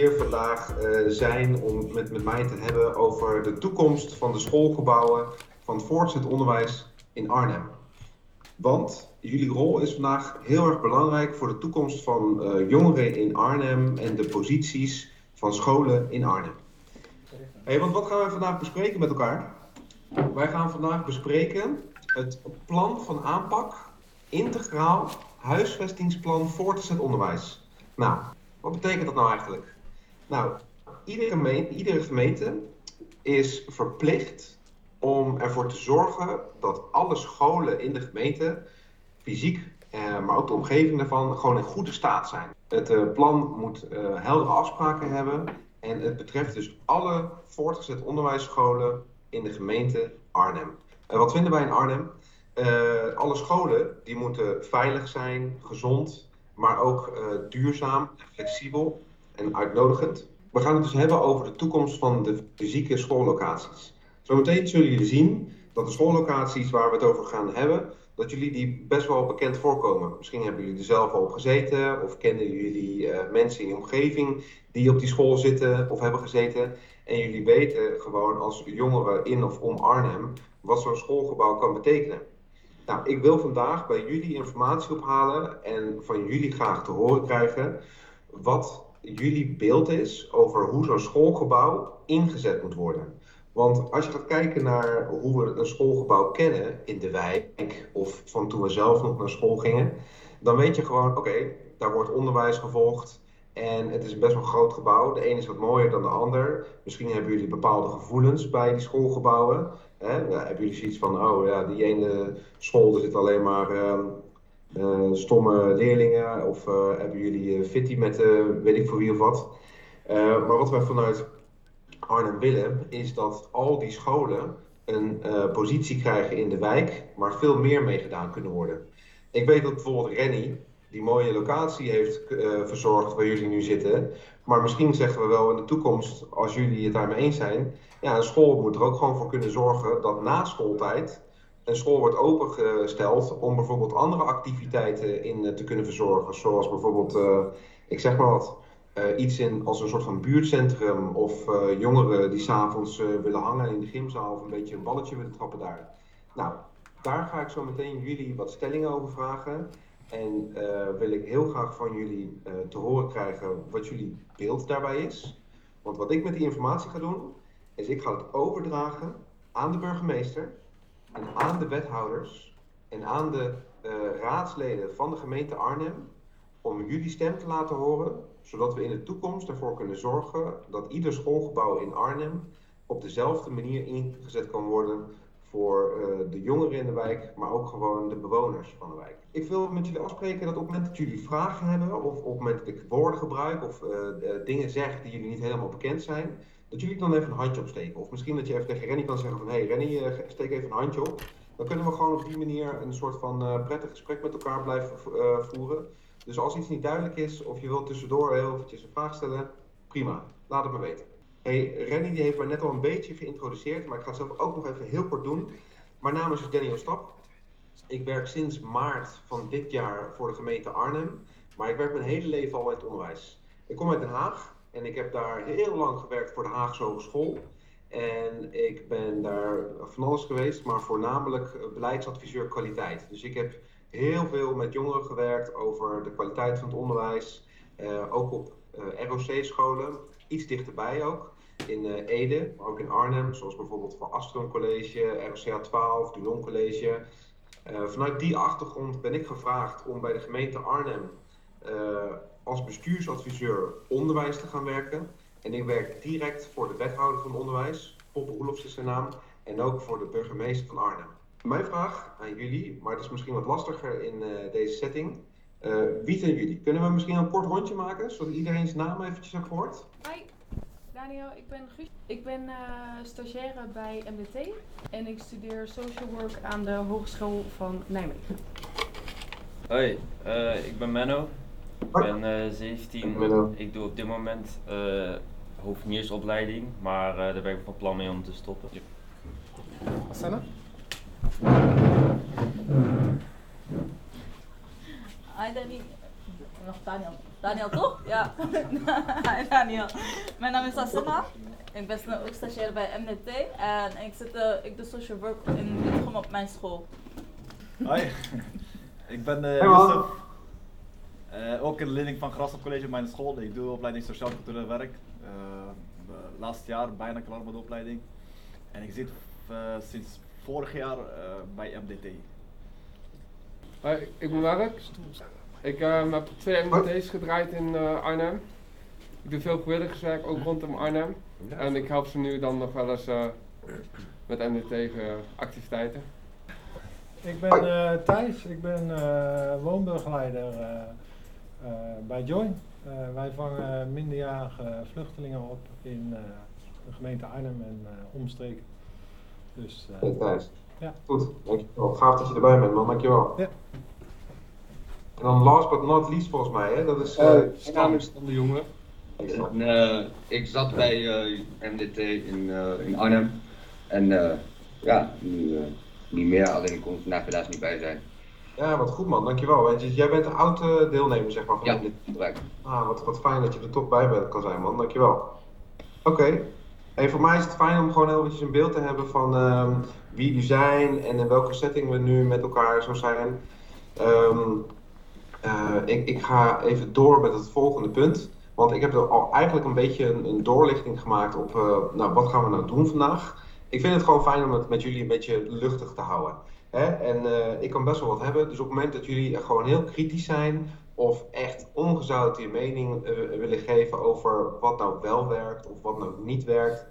hier vandaag eh, zijn om met, met mij te hebben over de toekomst van de schoolgebouwen van het voortgezet onderwijs in Arnhem. Want jullie rol is vandaag heel erg belangrijk voor de toekomst van eh, jongeren in Arnhem en de posities van scholen in Arnhem. Hey, want wat gaan we vandaag bespreken met elkaar? Wij gaan vandaag bespreken het plan van aanpak integraal huisvestingsplan voortgezet onderwijs. Nou, wat betekent dat nou eigenlijk? Nou, iedere gemeente, iedere gemeente is verplicht om ervoor te zorgen dat alle scholen in de gemeente, fysiek, eh, maar ook de omgeving daarvan, gewoon in goede staat zijn. Het eh, plan moet eh, heldere afspraken hebben en het betreft dus alle voortgezet onderwijsscholen in de gemeente Arnhem. En wat vinden wij in Arnhem? Uh, alle scholen die moeten veilig zijn, gezond, maar ook duurzaam, flexibel en uitnodigend. We gaan het dus hebben over de toekomst van de fysieke schoollocaties. Zometeen zullen jullie zien dat de schoollocaties waar we het over gaan hebben, dat jullie die best wel bekend voorkomen. Misschien hebben jullie er zelf al op gezeten of kennen jullie uh, mensen in je omgeving die op die school zitten of hebben gezeten. En jullie weten gewoon als jongeren in of om Arnhem wat zo'n schoolgebouw kan betekenen. Nou, ik wil vandaag bij jullie informatie ophalen en van jullie graag te horen krijgen wat jullie beeld is over hoe zo'n schoolgebouw ingezet moet worden. Want als je gaat kijken naar hoe we een schoolgebouw kennen in de wijk of van toen we zelf nog naar school gingen, dan weet je gewoon, oké, daar wordt onderwijs gevolgd en het is best wel groot gebouw. De een is wat mooier dan de ander. Misschien hebben jullie bepaalde gevoelens bij die schoolgebouwen. Hè? Ja, hebben jullie zoiets van, oh ja, die ene school, zitten alleen maar uh, stomme leerlingen. Of uh, hebben jullie uh, fitty met weet ik voor wie of wat. maar wat wij vanuit Arnhem willen, is dat al die scholen een positie krijgen in de wijk, waar veel meer mee gedaan kunnen worden. Ik weet dat bijvoorbeeld Rennie, die mooie locatie heeft verzorgd waar jullie nu zitten. Maar misschien zeggen we wel in de toekomst, als jullie het daarmee eens zijn, ja, een school moet er ook gewoon voor kunnen zorgen dat na schooltijd een school wordt opengesteld om bijvoorbeeld andere activiteiten in te kunnen verzorgen. Zoals bijvoorbeeld, uh, ik zeg maar wat, uh, iets in als een soort van buurtcentrum of jongeren die s'avonds willen hangen in de gymzaal of een beetje een balletje willen trappen daar. Nou, daar ga ik zo meteen jullie wat stellingen over vragen. En wil ik heel graag van jullie te horen krijgen wat jullie beeld daarbij is. Want wat ik met die informatie ga doen, is ik ga het overdragen aan de burgemeester en aan de wethouders en aan de uh, raadsleden van de gemeente Arnhem om jullie stem te laten horen, zodat we in de toekomst ervoor kunnen zorgen dat ieder schoolgebouw in Arnhem op dezelfde manier ingezet kan worden voor uh, de jongeren in de wijk, maar ook gewoon de bewoners van de wijk. Ik wil met jullie afspreken dat op het moment dat jullie vragen hebben, of op het moment dat ik woorden gebruik of uh, dingen zeg die jullie niet helemaal bekend zijn, dat jullie dan even een handje opsteken. Of misschien dat je even tegen Rennie kan zeggen van, hé hey, Rennie, uh, steek even een handje op. Dan kunnen we gewoon op die manier een soort van uh, prettig gesprek met elkaar blijven uh, voeren. Dus als iets niet duidelijk is, of je wilt tussendoor heel eventjes een vraag stellen, prima, laat het me weten. Hey, Rennie die heeft mij net al een beetje geïntroduceerd, maar ik ga het zelf ook nog even heel kort doen. Mijn naam is Daniel Stap. Ik werk sinds maart van dit jaar voor de gemeente Arnhem, maar ik werk mijn hele leven al in het onderwijs. Ik kom uit Den Haag en ik heb daar heel lang gewerkt voor de Haagse Hogeschool. En ik ben daar van alles geweest, maar voornamelijk beleidsadviseur kwaliteit. Dus ik heb heel veel met jongeren gewerkt over de kwaliteit van het onderwijs. Uh, ook op uh, ROC-scholen, iets dichterbij ook. In Ede, maar ook in Arnhem, zoals bijvoorbeeld van Astron College, ROCA 12, Dulon College. vanuit die achtergrond ben ik gevraagd om bij de gemeente Arnhem als bestuursadviseur onderwijs te gaan werken. En ik werk direct voor de wethouder van onderwijs, Poppe Roelofs is zijn naam, en ook voor de burgemeester van Arnhem. Mijn vraag aan jullie, maar het is misschien wat lastiger in uh, deze setting. Uh, wie zijn jullie? Kunnen we misschien een kort rondje maken, zodat iedereen zijn naam eventjes heeft gehoord? Hoi, Daniel, ik ben Guus. Ik ben uh, stagiaire bij MBT en ik studeer social work aan de Hogeschool van Nijmegen. Hoi, ik ben Menno. Ik ben uh, 17. Ik doe op dit moment uh, hoofdniersopleiding, maar uh, daar ben ik van plan mee om te stoppen. Asana? Hi Danny, nog Daniel. Daniel toch? Ja. Hi Daniel. Mijn naam is Asena. Ik ben ook stagiair bij MDT en ik, zit, uh, ik doe social work in Wittgem op mijn school. Hoi, ik ben uh. Uh, ook een leerling van Grassop College op mijn school. Ik doe opleiding Sociaal Cultureel Werk. Uh, laatste jaar bijna klaar met de opleiding. En ik zit sinds vorig jaar bij MDT. Hoi, ik ben Mark. Ik heb twee MDT's gedraaid in Arnhem. Ik doe veel vrijwilligerswerk, ook rondom Arnhem. En ik help ze nu dan nog wel eens uh, met MDT-activiteiten. Ik ben uh, Thijs, ik ben uh, woonbegeleider bij Join. wij vangen minderjarige vluchtelingen op in de gemeente Arnhem en omstreken. Dus, hey Thijs. Ja. Goed, dankjewel. Gaaf dat je erbij bent man, dankjewel. Ja. En dan last but not least volgens mij, hè? dat is... Naam is Stan de Jonge. En, uh, ik zat bij uh, eh, MDT in, uh, in Arnhem. En ja, nu niet meer, alleen ik kon vandaag helaas niet bij zijn. Ja, wat goed man, dankjewel. Jij bent een oude deelnemer zeg maar van ja, MDT. Ah, wat, wat fijn dat je er toch bij bent, kan zijn man, dankjewel. Oké, okay. en voor mij is het fijn om gewoon eventjes een beeld te hebben van uh, wie jullie zijn en in welke setting we nu met elkaar zo zijn. Um, ik, ik ga even door met het volgende punt. Want ik heb er al eigenlijk een beetje een, een doorlichting gemaakt op, uh, nou, wat gaan we nou doen vandaag. Ik vind het gewoon fijn om het met jullie een beetje luchtig te houden. Hè? En uh, ik kan best wel wat hebben. Dus op het moment dat jullie gewoon heel kritisch zijn of echt ongezouten je mening uh, willen geven over wat nou wel werkt of wat nou niet werkt,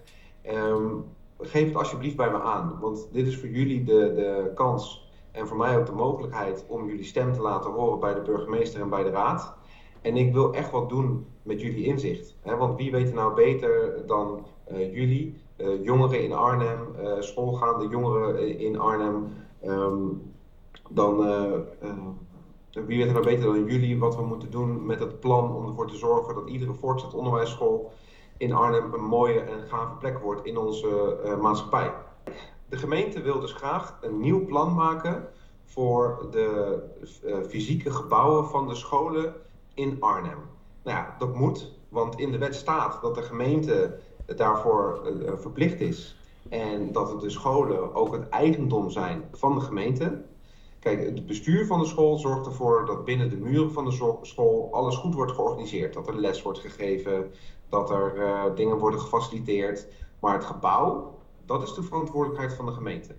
um, geef het alsjeblieft bij me aan. Want dit is voor jullie de, de kans en voor mij ook de mogelijkheid om jullie stem te laten horen bij de burgemeester en bij de raad. En ik wil echt wat doen met jullie inzicht. Hè? Want wie weet nou beter dan uh, jullie, jongeren in Arnhem, schoolgaande jongeren in Arnhem, um, dan wie weet er nou beter dan jullie wat we moeten doen met het plan om ervoor te zorgen dat iedere voortgezet onderwijsschool in Arnhem een mooie en gave plek wordt in onze maatschappij. De gemeente wil dus graag een nieuw plan maken voor de fysieke gebouwen van de scholen in Arnhem. Nou ja, dat moet, want in de wet staat dat de gemeente daarvoor verplicht is. En dat de scholen ook het eigendom zijn van de gemeente. Kijk, het bestuur van de school zorgt ervoor dat binnen de muren van de school alles goed wordt georganiseerd. Dat er les wordt gegeven, dat er uh, dingen worden gefaciliteerd. Maar het gebouw, dat is de verantwoordelijkheid van de gemeente.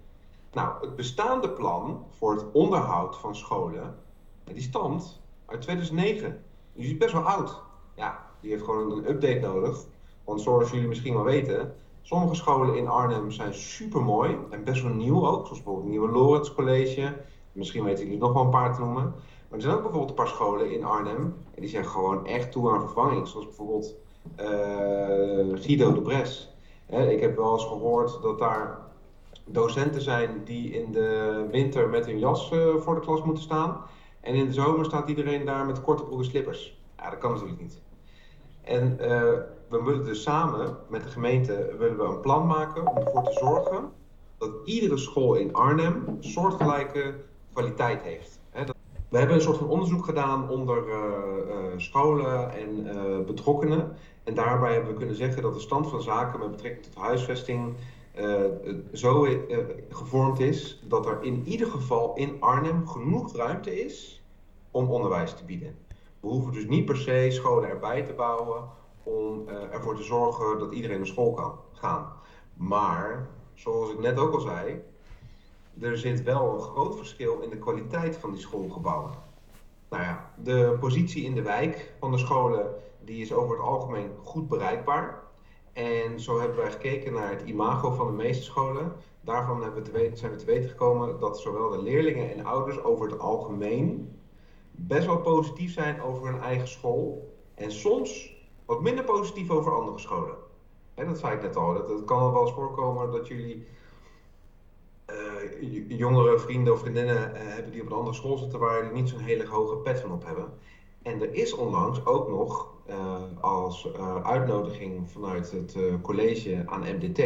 Nou, het bestaande plan voor het onderhoud van scholen, die stamt uit 2009. Die is best wel oud. Ja, die heeft gewoon een update nodig. Want zoals jullie misschien wel weten, sommige scholen in Arnhem zijn super mooi en best wel nieuw ook. Zoals bijvoorbeeld het Nieuwe Lorenz College. Misschien weten jullie nog wel een paar te noemen. Maar er zijn ook bijvoorbeeld een paar scholen in Arnhem. En die zijn gewoon echt toe aan vervanging. Zoals bijvoorbeeld uh, Guido de Bres. ik heb wel eens gehoord dat daar docenten zijn die in de winter met hun jas uh, voor de klas moeten staan. En in de zomer staat iedereen daar met korte broeke slippers. Ja, dat kan natuurlijk niet. En uh, we willen dus samen met de gemeente willen we een plan maken om ervoor te zorgen dat iedere school in Arnhem soortgelijke kwaliteit heeft. We hebben een soort van onderzoek gedaan onder uh, uh, scholen en betrokkenen. En daarbij hebben we kunnen zeggen dat de stand van zaken met betrekking tot huisvesting zo gevormd is dat er in ieder geval in Arnhem genoeg ruimte is om onderwijs te bieden. We hoeven dus niet per se scholen erbij te bouwen om uh, ervoor te zorgen dat iedereen naar school kan gaan. Maar, zoals ik net ook al zei, er zit wel een groot verschil in de kwaliteit van die schoolgebouwen. Nou ja, de positie in de wijk van de scholen die is over het algemeen goed bereikbaar. En zo hebben wij gekeken naar het imago van de meeste scholen. Daarvan hebben we zijn we te weten gekomen dat zowel de leerlingen en ouders over het algemeen best wel positief zijn over hun eigen school. En soms wat minder positief over andere scholen. En dat zei ik net al. Het kan wel eens voorkomen dat jullie uh, jongere vrienden of vriendinnen uh, hebben die op een andere school zitten waar die niet zo'n hele hoge pet van op hebben. En er is onlangs ook nog uh, als uitnodiging vanuit het college aan MDT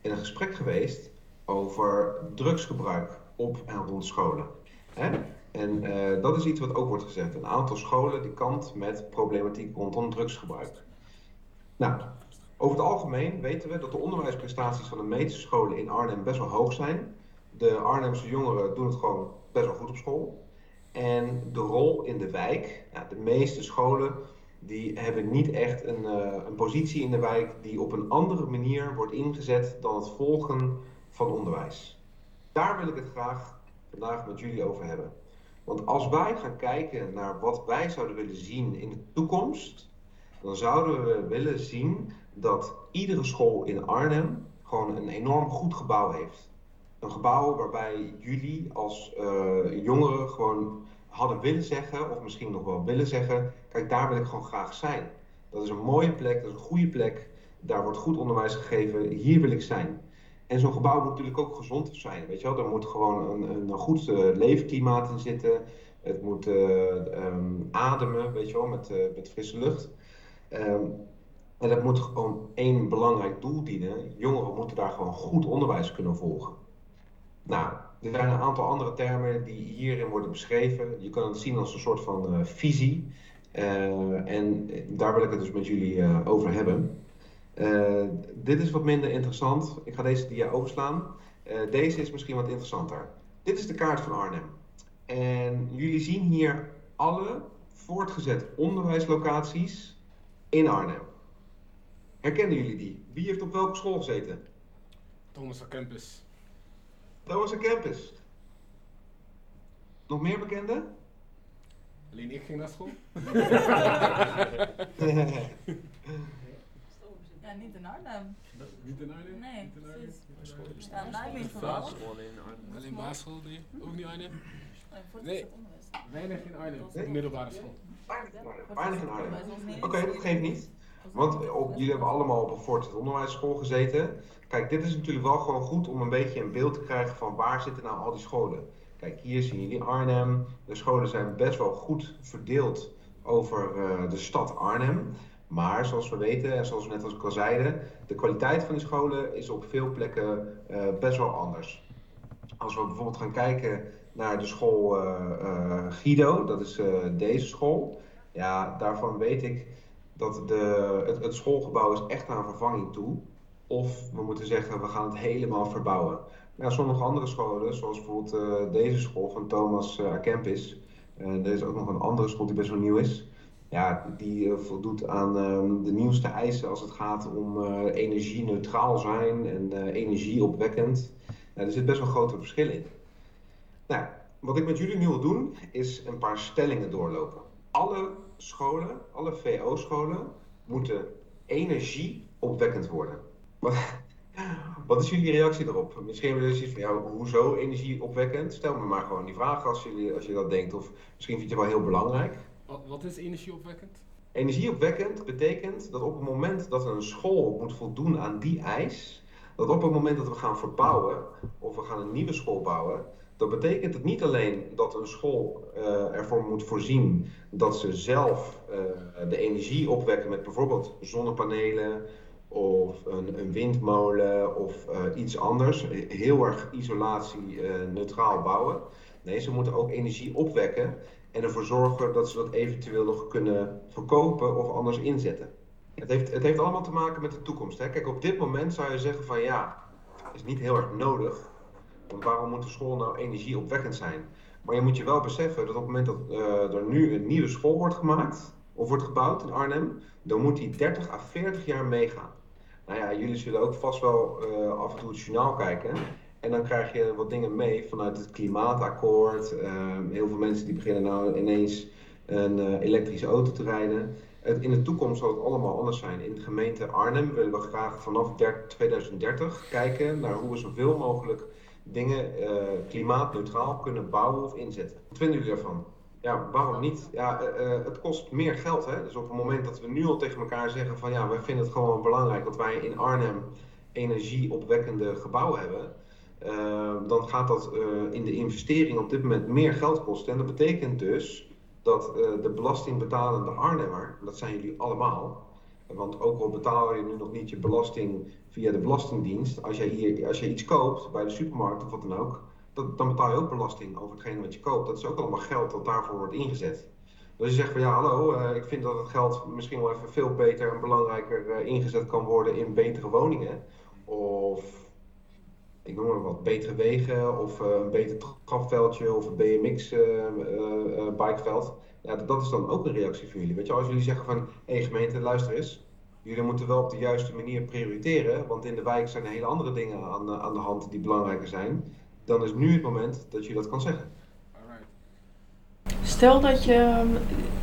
in een gesprek geweest over drugsgebruik op en rond scholen. Hè? En uh, dat is iets wat ook wordt gezegd. Een aantal scholen die kant met problematiek rondom drugsgebruik. Nou, over het algemeen weten we dat de onderwijsprestaties van de meeste scholen in Arnhem best wel hoog zijn. De Arnhemse jongeren doen het gewoon best wel goed op school. En de rol in de wijk, de meeste scholen die hebben niet echt een, uh, een positie in de wijk die op een andere manier wordt ingezet dan het volgen van onderwijs. Daar wil ik het graag vandaag met jullie over hebben. Want als wij gaan kijken naar wat wij zouden willen zien in de toekomst, dan zouden we willen zien dat iedere school in Arnhem gewoon een enorm goed gebouw heeft. Een gebouw waarbij jullie als uh, jongeren gewoon hadden willen zeggen, of misschien nog wel willen zeggen, kijk daar wil ik gewoon graag zijn. Dat is een mooie plek, dat is een goede plek, daar wordt goed onderwijs gegeven, hier wil ik zijn. En zo'n gebouw moet natuurlijk ook gezond zijn. Weet je wel? Er moet gewoon een, een goed uh, leefklimaat in zitten. Het moet uh, um, ademen, weet je wel, met, uh, met frisse lucht. Um, en dat moet gewoon één belangrijk doel dienen. Jongeren moeten daar gewoon goed onderwijs kunnen volgen. Nou, er zijn een aantal andere termen die hierin worden beschreven. Je kan het zien als een soort van visie. en daar wil ik het dus met jullie over hebben. Uh, dit is wat minder interessant. Ik ga deze dia overslaan. Uh, deze is misschien wat interessanter. Dit is de kaart van Arnhem. En jullie zien hier alle voortgezet onderwijslocaties in Arnhem. Herkennen jullie die? Wie heeft op welke school gezeten? Thomas Campus. Thomas Campus. Nog meer bekenden? Alleen ik ging naar school. Ja, niet in Arnhem. Niet in Arnhem? Nee, Niet in Arnhem? precies. Ja, Nijmegen vooral. Alleen nee. Ook niet Arnhem? Nee, Nee. Weinig in Arnhem. Nee? Middelbare school. Weinig in Arnhem. Oké, dat geeft niet. Want op, jullie hebben allemaal op een voortgezet onderwijsschool gezeten. Kijk, dit is natuurlijk wel gewoon goed om een beetje een beeld te krijgen van waar zitten nou al die scholen. Kijk, hier zien jullie Arnhem. De scholen zijn best wel goed verdeeld over uh, de stad Arnhem. Maar zoals we weten en zoals we net al zeiden, de kwaliteit van die scholen is op veel plekken uh, best wel anders. Als we bijvoorbeeld gaan kijken naar de school uh, uh, Guido, dat is deze school. Ja, daarvan weet ik dat de, het, schoolgebouw is echt naar vervanging toe. Of we moeten zeggen, we gaan het helemaal verbouwen. Ja, sommige andere scholen, zoals bijvoorbeeld deze school van Thomas Campus. er is ook nog een andere school die best wel nieuw is ja, die uh, voldoet aan uh, de nieuwste eisen als het gaat om uh, energie-neutraal zijn en uh, energieopwekkend. Er zit best wel grote verschillen in. Nou, wat ik met jullie nu wil doen, is een paar stellingen doorlopen. Alle scholen, alle VO-scholen, moeten energieopwekkend worden. Wat is jullie reactie daarop? Misschien hebben jullie zoiets van, ja, hoezo energieopwekkend? Stel me maar gewoon die vraag als, jullie, als je dat denkt. Of misschien vind je het wel heel belangrijk. Wat is energieopwekkend? Energieopwekkend betekent dat op het moment dat een school moet voldoen aan die eis, dat op het moment dat we gaan verbouwen of we gaan een nieuwe school bouwen, dan betekent het niet alleen dat een school uh, ervoor moet voorzien dat ze zelf uh, de energie opwekken met bijvoorbeeld zonnepanelen of een, een windmolen of uh, iets anders, heel erg isolatie neutraal bouwen. Nee, ze moeten ook energie opwekken en ervoor zorgen dat ze dat eventueel nog kunnen verkopen of anders inzetten. Het heeft, het heeft allemaal te maken met de toekomst. Hè? Kijk, op dit moment zou je zeggen van ja, is niet heel erg nodig. Want waarom moet de school nou energieopwekkend zijn? Maar je moet je wel beseffen dat op het moment dat uh, er nu een nieuwe school wordt gemaakt of wordt gebouwd in Arnhem, dan moet die 30 à 40 jaar meegaan. Nou ja, jullie zullen ook vast wel uh, af en toe het journaal kijken. En dan krijg je wat dingen mee vanuit het klimaatakkoord. Uh, heel veel mensen die beginnen nou ineens een uh, elektrische auto te rijden. Het, in de toekomst zal het allemaal anders zijn. In de gemeente Arnhem willen we graag vanaf 2030 kijken naar hoe we zoveel mogelijk dingen uh, klimaatneutraal kunnen bouwen of inzetten. Wat vinden jullie daarvan? Ja, waarom niet? Ja, het kost meer geld. Hè? Dus op het moment dat we nu al tegen elkaar zeggen van ja, wij vinden het gewoon belangrijk dat wij in Arnhem energieopwekkende gebouwen hebben. Uh, dan gaat dat uh, in de investering op dit moment meer geld kosten. En dat betekent dus dat uh, de belastingbetalende Arnhemmer, dat zijn jullie allemaal, want ook al betaal je nu nog niet je belasting via de Belastingdienst, als jij, hier, als je iets koopt bij de supermarkt of wat dan ook, dat, dan betaal je ook belasting over hetgeen wat je koopt. Dat is ook allemaal geld dat daarvoor wordt ingezet. Dus je zegt van ja, hallo, ik vind dat het geld misschien wel even veel beter en belangrijker ingezet kan worden in betere woningen. Of ik noem maar wat, betere wegen of uh, een beter trapveldje of een BMX-bikeveld. ja, dat, is dan ook een reactie van jullie. Weet je, als jullie zeggen van hé hey, gemeente, luister eens, jullie moeten wel op de juiste manier prioriteren, want in de wijk zijn hele andere dingen aan, aan de hand die belangrijker zijn. Dan is nu het moment dat je dat kan zeggen. Stel dat je,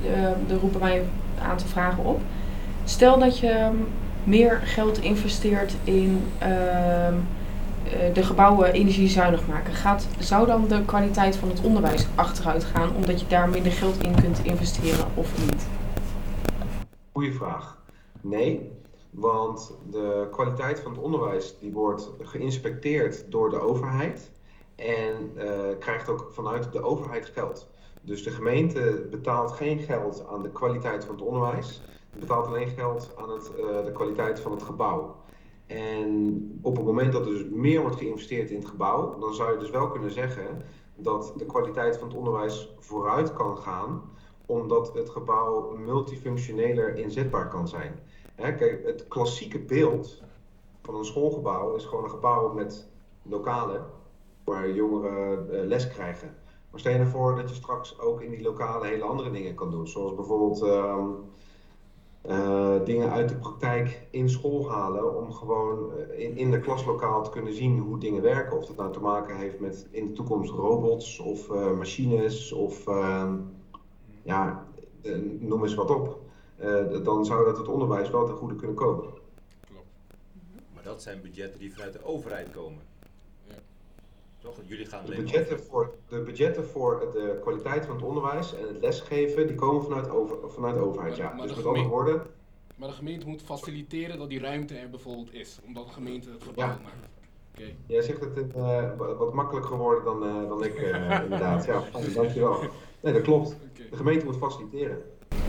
uh, er roepen mij een aantal vragen op. Stel dat je meer geld investeert in de gebouwen energiezuinig maken. Gaat, zou dan de kwaliteit van het onderwijs achteruit gaan omdat je daar minder geld in kunt investeren of niet? Goeie vraag. Nee, want de kwaliteit van het onderwijs die wordt geïnspecteerd door de overheid en uh, krijgt ook vanuit de overheid geld. Dus de gemeente betaalt geen geld aan de kwaliteit van het onderwijs. Betaalt alleen geld aan het, uh, de kwaliteit van het gebouw. En op het moment dat er dus meer wordt geïnvesteerd in het gebouw, dan zou je dus wel kunnen zeggen dat de kwaliteit van het onderwijs vooruit kan gaan, omdat het gebouw multifunctioneler inzetbaar kan zijn. Hè, kijk, het klassieke beeld van een schoolgebouw is gewoon een gebouw met lokalen waar jongeren uh, les krijgen. Maar stel je ervoor dat je straks ook in die lokalen hele andere dingen kan doen. Zoals bijvoorbeeld uh, uh, dingen uit de praktijk in school halen. Om gewoon in, in de klaslokaal te kunnen zien hoe dingen werken. Of dat nou te maken heeft met in de toekomst robots of uh, machines of ehm, ja, noem eens wat op. dan zou dat het onderwijs wel ten goede kunnen komen. Klopt. Maar dat zijn budgetten die vanuit de overheid komen. Toch? Jullie gaan de budgetten, voor, de budgetten voor de kwaliteit van het onderwijs en het lesgeven, die komen vanuit, over, vanuit de overheid. Maar, ja. maar dus de met andere woorden. Maar de gemeente moet faciliteren dat die ruimte er bijvoorbeeld is, omdat de gemeente het gebouw Ja. maakt. Oké. Jij zegt het eh, wat makkelijker geworden dan, eh, dan ik, eh, inderdaad. Ja, dankjewel. Nee, dat klopt. De gemeente moet faciliteren.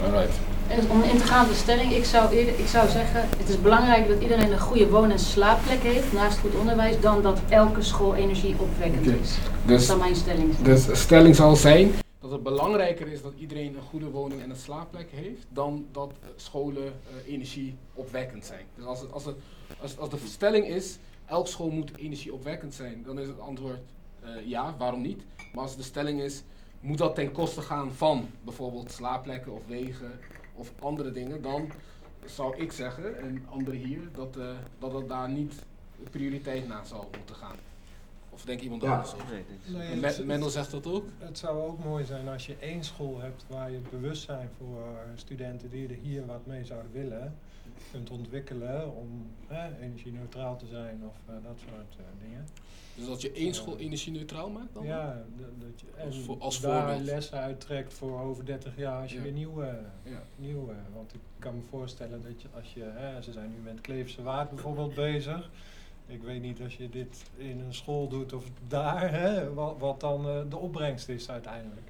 Alright. En om in te gaan op de stelling, ik zou, eerder, ik zou zeggen, het is belangrijk dat iedereen een goede woon- en slaapplek heeft, naast goed onderwijs, dan dat elke school energieopwekkend is. Dat Dus, zou mijn stelling zijn. dus de stelling zal zijn dat het belangrijker is dat iedereen een goede woning en een slaapplek heeft, dan dat scholen eh, energieopwekkend zijn. Dus als, het, als, het, als, als de stelling is, elke school moet energieopwekkend zijn, dan is het antwoord eh, ja, waarom niet? Maar als de stelling is, moet dat ten koste gaan van bijvoorbeeld slaapplekken of wegen of andere dingen, dan zou ik zeggen, en anderen hier, dat, eh, dat het daar niet prioriteit naar zou moeten gaan. Of denkt iemand Ja. anders? Nee, Mendel zegt dat ook? Het zou ook mooi zijn als je één school hebt waar je bewustzijn voor studenten die er hier wat mee zouden willen, kunt ontwikkelen om eh, energie-neutraal te zijn of eh, dat soort eh, dingen. Dus dat je één school energie-neutraal maakt dan? Ja, dat je en Als voor- als daar voorbeeld. lessen uittrekt voor over 30 jaar als je Ja. weer nieuwe, Ja. nieuwe. Want ik kan me voorstellen dat je als je, hè, ze zijn nu met Kleefse Waard bijvoorbeeld bezig. Ik weet niet als je dit in een school doet of daar, hè, wat, wat dan eh, de opbrengst is uiteindelijk.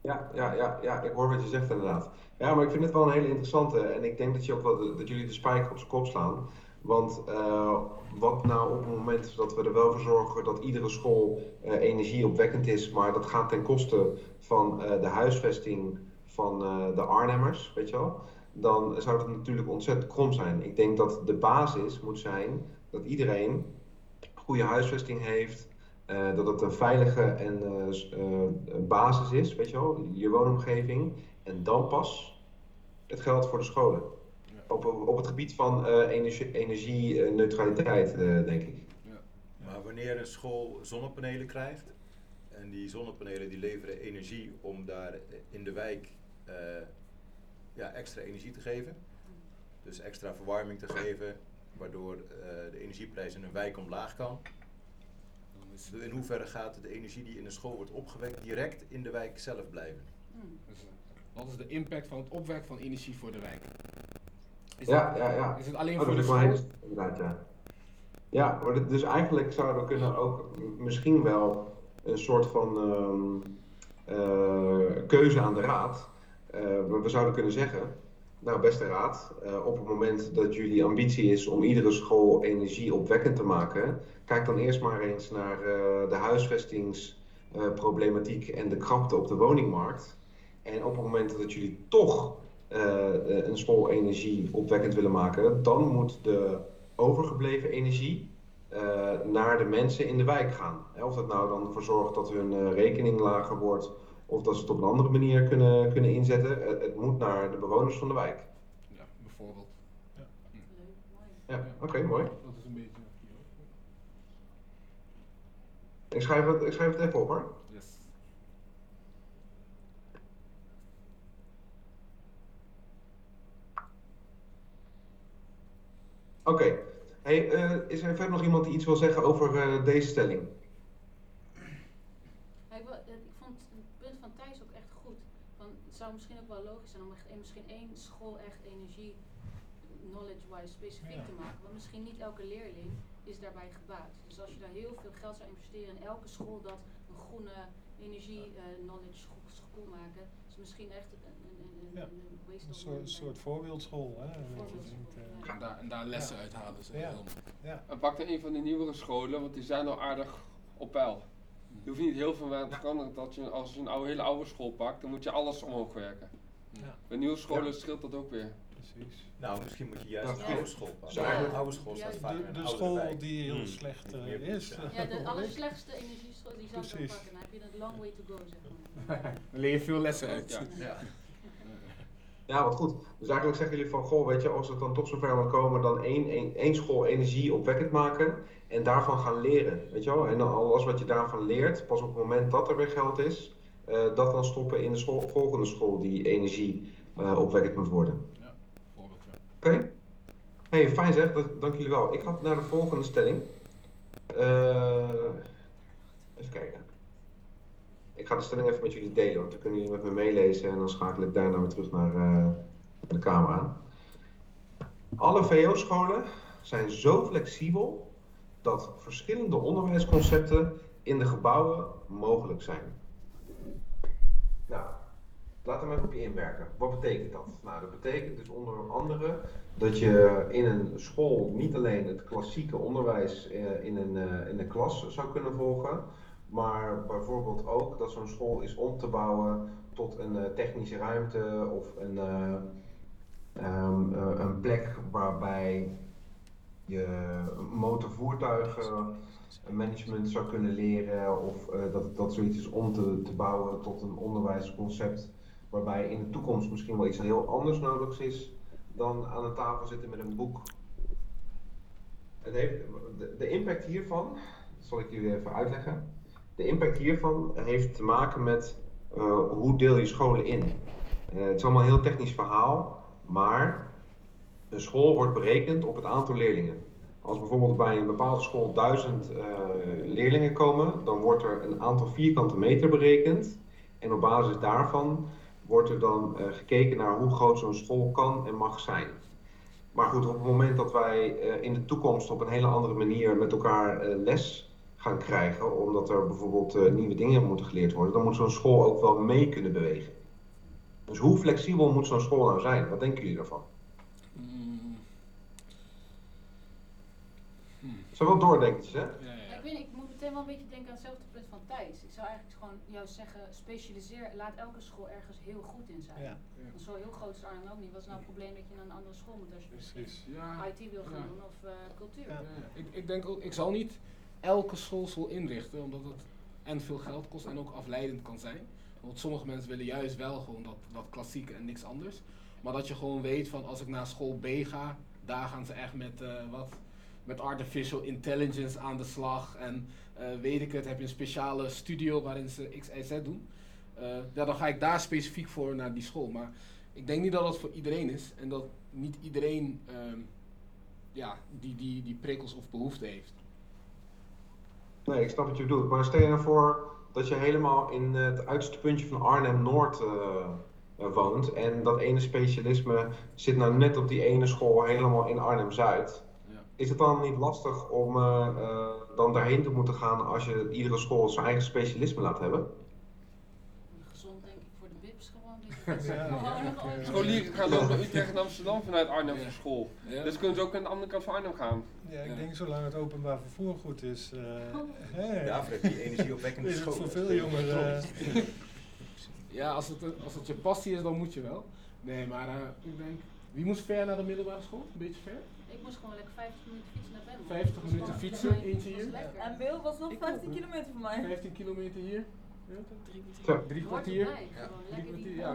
Ja, ja, ja, ja, ik hoor wat je zegt inderdaad. Ja, maar ik vind het wel een hele interessante en ik denk dat, je ook wel de- dat jullie de spijker op zijn kop slaan. Want eh, wat nou op het moment dat we er wel voor zorgen dat iedere school eh, energieopwekkend is, maar dat gaat ten koste van eh, de huisvesting van de Arnhemmers, weet je wel, dan zou dat natuurlijk ontzettend krom zijn. Ik denk dat de basis moet zijn dat iedereen goede huisvesting heeft, dat het een veilige en basis is, weet je wel, je woonomgeving. En dan pas het geld voor de scholen. Op, op het gebied van eh, energie- energieneutraliteit, eh, denk ik. Maar wanneer een school zonnepanelen krijgt en die zonnepanelen die leveren energie om daar in de wijk eh, ja, extra energie te geven, dus extra verwarming te geven, waardoor eh, de energieprijs in een wijk omlaag kan. In hoeverre gaat de energie die in een school wordt opgewekt direct in de wijk zelf blijven? Wat is de impact van het opwekken van energie voor de wijk? Is Ja, ja, ja. Is het alleen Oh, voor de school? inderdaad, ja. Ja, maar dit- dus eigenlijk zouden we kunnen ook misschien wel een soort van ehm, eh, keuze aan de raad. Eh, we, zouden kunnen zeggen, Nou, beste raad, uh, op het moment dat jullie ambitie is om iedere school energieopwekkend te maken, kijk dan eerst maar eens naar de huisvestingsproblematiek en de krapte op de woningmarkt. En op het moment dat jullie toch een school energieopwekkend willen maken, dan moet de overgebleven energie naar de mensen in de wijk gaan. Of dat nou dan ervoor zorgt dat hun rekening lager wordt of dat ze het op een andere manier kunnen, kunnen inzetten. Het, het moet naar de bewoners van de wijk. Ja, bijvoorbeeld. Ja, ja. ja oké, mooi. Dat is een beetje. Ik schrijf het, ik schrijf het even op hoor. Yes. Oké. Okay. Hey, uh, is er verder nog iemand die iets wil zeggen over uh, deze stelling? zou misschien ook wel logisch zijn om echt, misschien één school echt energie knowledge-wise specifiek te maken. Want misschien niet elke leerling is daarbij gebaat. Dus als je daar heel veel geld zou investeren in elke school dat een groene energie uh, knowledge school maken, is misschien echt een, een, een, ja. een een soort, soort voorbeeldschool. Hè? Voorbeeldschool, ja. en, daar, en daar lessen ja. uithalen. Ze ja. Ja. En pak dan een van de nieuwere scholen, want die zijn al aardig op peil. Je hoeft niet heel veel aan te veranderen. Dat je, als je een oude, hele oude school pakt, dan moet je alles omhoog werken. Ja. Bij nieuwe scholen ja. scheelt dat ook weer. Precies. Nou, misschien moet je juist een oude school pakken. Ja. Een oude school staat vaak De, de school die heel hmm. slecht uh, is. Ja, de allerslechtste energieschool die zou je pakken. Dan heb je een long way to go, zeg maar. Dan leer je veel lessen uit. Ja. Ja, wat goed. Dus eigenlijk zeggen jullie van, goh, weet je, als het dan toch zover moet komen, dan één, één, één school energie opwekkend maken en daarvan gaan leren, weet je wel. En dan alles wat je daarvan leert, pas op het moment dat er weer geld is, uh, dat dan stoppen in de school, volgende school die energie uh, opwekkend moet worden. Ja, voorbeeld. Oké. Okay. Hey, fijn zeg, dat, dank jullie wel. Ik ga naar de volgende stelling. Uh, even kijken. Ik ga de stelling even met jullie delen, want dan kunnen jullie met me meelezen en dan schakel ik daarna weer terug naar uh, de camera. Alle VO-scholen zijn zo flexibel dat verschillende onderwijsconcepten in de gebouwen mogelijk zijn. Nou, laten we even op je inwerken. Wat betekent dat? Nou, dat betekent dus onder andere dat je in een school niet alleen het klassieke onderwijs eh, in een, uh, in een klas zou kunnen volgen, maar bijvoorbeeld ook dat zo'n school is om te bouwen tot een uh, technische ruimte of een, uh, um, uh, een plek waarbij je motorvoertuigen management zou kunnen leren of dat, dat zoiets is om te, te bouwen tot een onderwijsconcept waarbij in de toekomst misschien wel iets heel anders nodig is dan aan een tafel zitten met een boek. Het heeft, de, de impact hiervan, zal ik jullie even uitleggen de impact hiervan heeft te maken met uh, hoe deel je scholen in. Uh, het is allemaal een heel technisch verhaal, maar een school wordt berekend op het aantal leerlingen. Als bijvoorbeeld bij een bepaalde school duizend uh, leerlingen komen, dan wordt er een aantal vierkante meter berekend. En op basis daarvan wordt er dan gekeken naar hoe groot zo'n school kan en mag zijn. Maar goed, op het moment dat wij in de toekomst op een hele andere manier met elkaar les gaan krijgen, omdat er bijvoorbeeld uh, nieuwe dingen moeten geleerd worden, dan moet zo'n school ook wel mee kunnen bewegen. Dus hoe flexibel moet zo'n school nou zijn? Wat denken jullie daarvan? Hmm. Zo wel hè? Ja, ja. Ik, weet, ik moet meteen wel een beetje denken aan hetzelfde punt van Thijs. Ik zou eigenlijk gewoon jou zeggen, specialiseer, laat elke school ergens heel goed in zijn. Ja. Want zo heel groot is Arnhem ook niet. Wat is nou het probleem dat je naar een andere school moet als je Precies. IT wil gaan doen of uh, cultuur? Ik, ik denk ook, ik zal niet elke school inrichten, omdat het en veel geld kost en ook afleidend kan zijn. Want sommige mensen willen juist wel gewoon dat, dat klassieke en niks anders. Maar dat je gewoon weet van als ik naar school B ga, daar gaan ze echt met uh, wat met artificial intelligence aan de slag. En uh, weet ik het, heb je een speciale studio waarin ze X, Y, Z doen. Uh, ja, dan ga ik daar specifiek voor naar die school. Maar ik denk niet dat dat voor iedereen is. En dat niet iedereen uh, ja, die, die, die prikkels of behoefte heeft. Nee, ik snap wat je bedoelt. Maar stel je nou voor dat je helemaal in het uiterste puntje van Arnhem-Noord uh, woont. En dat ene specialisme zit nou net op die ene school helemaal in Arnhem-Zuid. Ja. Is het dan niet lastig om uh, uh, dan daarheen te moeten gaan als je iedere school zijn eigen specialisme laat hebben? Gezond denk ik voor de is gewoon een beetje Ja. Gewoon nog- Scholieren gaan ook naar Utrecht en Amsterdam vanuit Arnhem Ja. naar school. Ja. Dus kunnen ze ook aan de andere kant van Arnhem gaan. Ja, ik Ja. denk zolang het openbaar vervoer goed is, eh, hè, Daarvoor heb je die energieopwekkende scholen. voor veel jongeren. eh, Ja, als het, als het je passie is, dan moet je wel. Nee, maar eh, ik denk, wie moest ver naar de middelbare school? Een beetje ver? Ik moest gewoon lekker 50 minuten fietsen naar Benno. 50 Dat was minuten fietsen, voor eentje hier. En Wil was nog 15 kilometer voor mij. 15 kilometer hier. Drie kwartier. Zo. Drie kwartier. Drie kwartier, ja.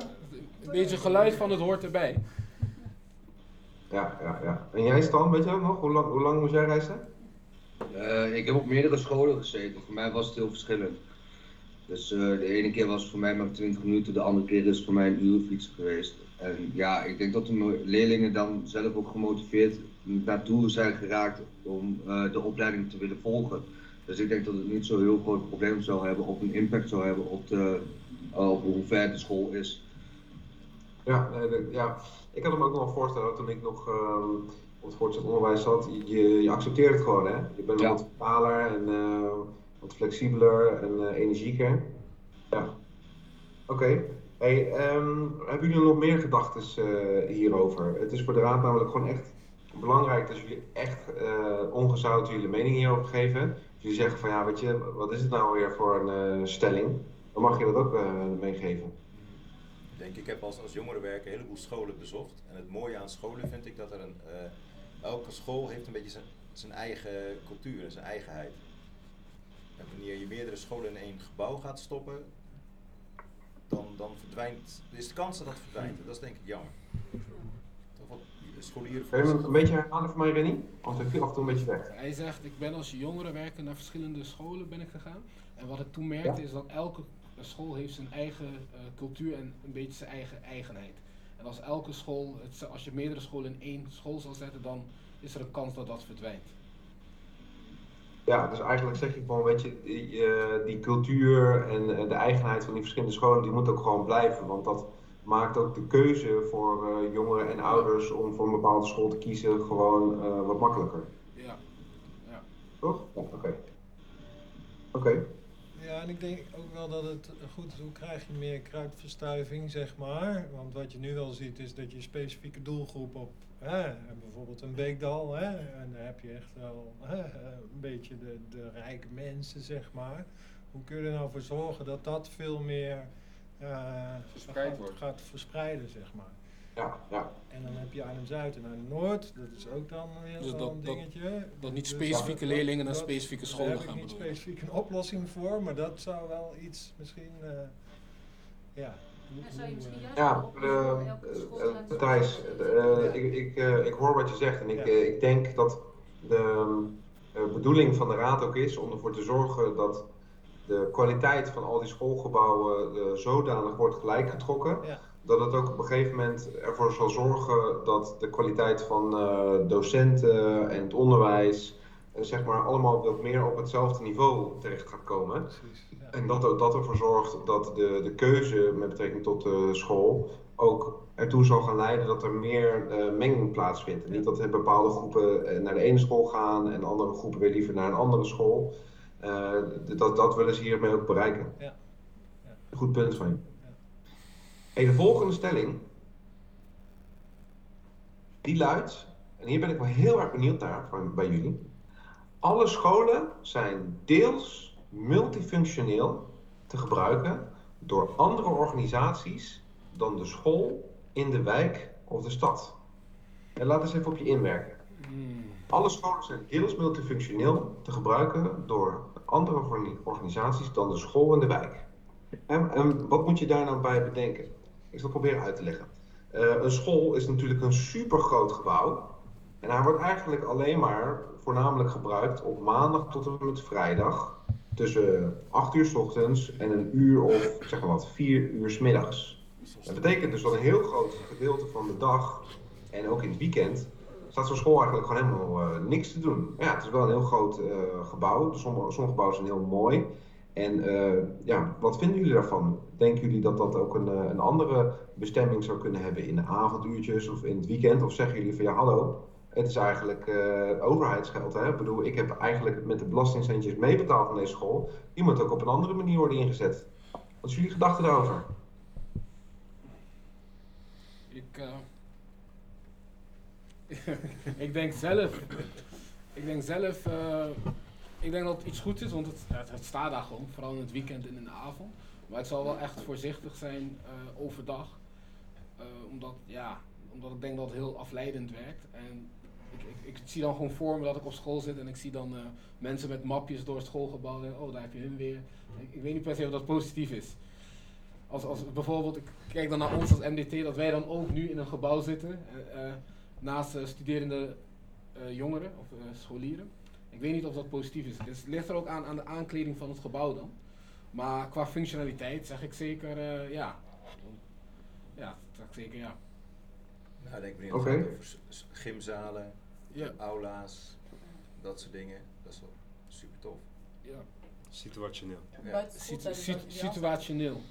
beetje geluid van het hoort erbij. Ja, ja, ja. En jij Stan, weet je ook nog? Hoe lang, hoe lang moest jij reizen? Eh, ik heb op meerdere scholen gezeten. Voor mij was het heel verschillend. Dus eh, de ene keer was het voor mij maar 20 minuten, de andere keer is het voor mij een uur fietsen geweest. En ja, ik denk dat de leerlingen dan zelf ook gemotiveerd naartoe zijn geraakt om eh, de opleiding te willen volgen. Dus ik denk dat het niet zo'n heel groot probleem zou hebben of een impact zou hebben op, de, eh, op hoe ver de school is. Ja, nee, ja, ik had hem ook nog voorstellen toen ik nog ehm, op het voortgezet onderwijs zat. Je, je accepteert het gewoon, hè? Je bent Ja. wat vertaler en eh, wat flexibeler en eh, energieker. Ja. Oké. Hey, ehm, hebben jullie nog meer gedachten hierover? Het is voor de raad namelijk gewoon echt belangrijk dat jullie echt eh ongezouten jullie mening hierover geven. Jullie zeggen van ja, je, wat is het nou weer voor een eh, stelling? Dan mag je dat ook eh, meegeven. Ik denk, ik heb als, als jongerenwerker een heleboel scholen bezocht. En het mooie aan scholen vind ik dat er een. eh, elke school heeft een beetje zijn, zijn eigen cultuur en zijn eigenheid. En wanneer je meerdere scholen in één gebouw gaat stoppen, dan, dan verdwijnt. is de kans dat dat verdwijnt. En dat is denk ik jammer. Scholieren. Kun je hem een beetje herhalen voor mij, Rennie? Want hij viel af en toe een beetje weg. Hij zegt, ik ben als jongerenwerker naar verschillende scholen ben ik gegaan. En wat ik toen merkte Ja. is dat elke school heeft zijn eigen eh, cultuur en een beetje zijn eigen eigenheid. En als elke school, het, als je meerdere scholen in één school zal zetten, dan is er een kans dat dat verdwijnt. Ja, dus eigenlijk zeg je gewoon, weet je, die, eh, die cultuur en eh, de eigenheid van die verschillende scholen, die moet ook gewoon blijven. Want dat maakt ook de keuze voor eh, jongeren en ouders om voor een bepaalde school te kiezen gewoon eh, wat makkelijker. Ja. ja. Toch? Ja, oké. Oké. Ja, en ik denk ook wel dat het goed is, hoe krijg je meer kruidverstuiving, zeg maar. Want wat je nu wel ziet is dat je specifieke doelgroep op, hè, bijvoorbeeld een Beekdal, hè, en daar heb je echt wel hè, een beetje de, de rijke mensen, zeg maar. Hoe kun je er nou voor zorgen dat dat veel meer Verspreid gaat, wordt. gaat verspreiden, zeg maar. Ja, ja. En dan heb je Arnhem-Zuid en Arnhem-Noord, dat is ook dan weer Dus dat- dingetje. dat niet Dus specifieke dat- leerlingen naar dat- specifieke daar scholen heb ik gaan niet bedoelen. specifiek een oplossing voor, maar dat zou wel iets misschien, eh, ja. Ja, zou je hoe, misschien eh, juist Ja, eh, voor elke school te eh, laten Thijs, eh, ik, ik, eh, ik hoor wat je zegt en ik, Ja. eh, ik denk dat de eh, bedoeling van de raad ook is om ervoor te zorgen dat de kwaliteit van al die schoolgebouwen eh, zodanig wordt gelijkgetrokken. Ja. Dat het ook op een gegeven moment ervoor zal zorgen dat de kwaliteit van eh, docenten en het onderwijs eh, zeg maar allemaal wat meer op hetzelfde niveau terecht gaat komen. Precies, ja. En dat, er- dat ervoor zorgt dat de, de keuze met betrekking tot de school ook ertoe zal gaan leiden dat er meer menging plaatsvindt. En niet dat bepaalde groepen naar de ene school gaan en andere groepen weer liever naar een andere school. Eh, dat, dat willen ze hiermee ook bereiken. Ja. Ja. Goed punt van je. Ja. Hey, de volgende stelling. Die luidt, en hier ben ik wel heel erg benieuwd naar van, bij jullie. Alle scholen zijn deels multifunctioneel te gebruiken door andere organisaties dan de school in de wijk of de stad. En laat eens even op je inwerken. Hmm. Alle scholen zijn deels multifunctioneel te gebruiken door andere orga- organisaties dan de school in de wijk. En, en wat moet je daar nou bij bedenken? Ik zal proberen uit te leggen. Eh, een school is natuurlijk een supergroot gebouw. En hij wordt eigenlijk alleen maar voornamelijk gebruikt op maandag tot en met vrijdag. Tussen 8 uur s ochtends en een uur of zeg maar wat, 4 uur s middags. Dat betekent dus dat een heel groot gedeelte van de dag en ook in het weekend staat zo'n school eigenlijk gewoon helemaal eh, niks te doen. Ja, het is wel een heel groot eh, gebouw. Sommige, gebouwen zijn heel mooi. En eh, ja, wat vinden jullie daarvan? Denken jullie dat dat ook een, een andere bestemming zou kunnen hebben in de avonduurtjes of in het weekend? Of zeggen jullie van ja, hallo, het is eigenlijk overheidsgeld. Hè? Ik bedoel, ik heb eigenlijk met de belastingcentjes meebetaald van deze school. Die moet ook op een andere manier worden ingezet. Wat is jullie gedachten daarover? ik, ik denk zelf, ik denk zelf, ik denk dat het iets goed is, want het, het, staat daar gewoon, vooral in het weekend en in de avond. Maar ik zal wel echt voorzichtig zijn overdag, omdat, ja, omdat ik denk dat het heel afleidend werkt. En ik, ik, ik, zie dan gewoon voor me dat ik op school zit en ik zie dan mensen met mapjes door het schoolgebouw. En, oh, daar heb je hun weer. Ik, weet niet per se of dat positief is als, als bijvoorbeeld, ik kijk dan naar ons als MDT, dat wij dan ook nu in een gebouw zitten uh, naast uh, studerende jongeren of scholieren. Ik weet niet of dat positief is. Dus het ligt er ook aan, aan de aankleding van het gebouw dan. Maar qua functionaliteit zeg ik zeker ja. Ja, zeg ik zeker ja. Nou, denk ik okay. over gymzalen, ja. aula's, dat soort dingen. Dat is wel super tof. Ja. Situationeel. Ja. situationeel.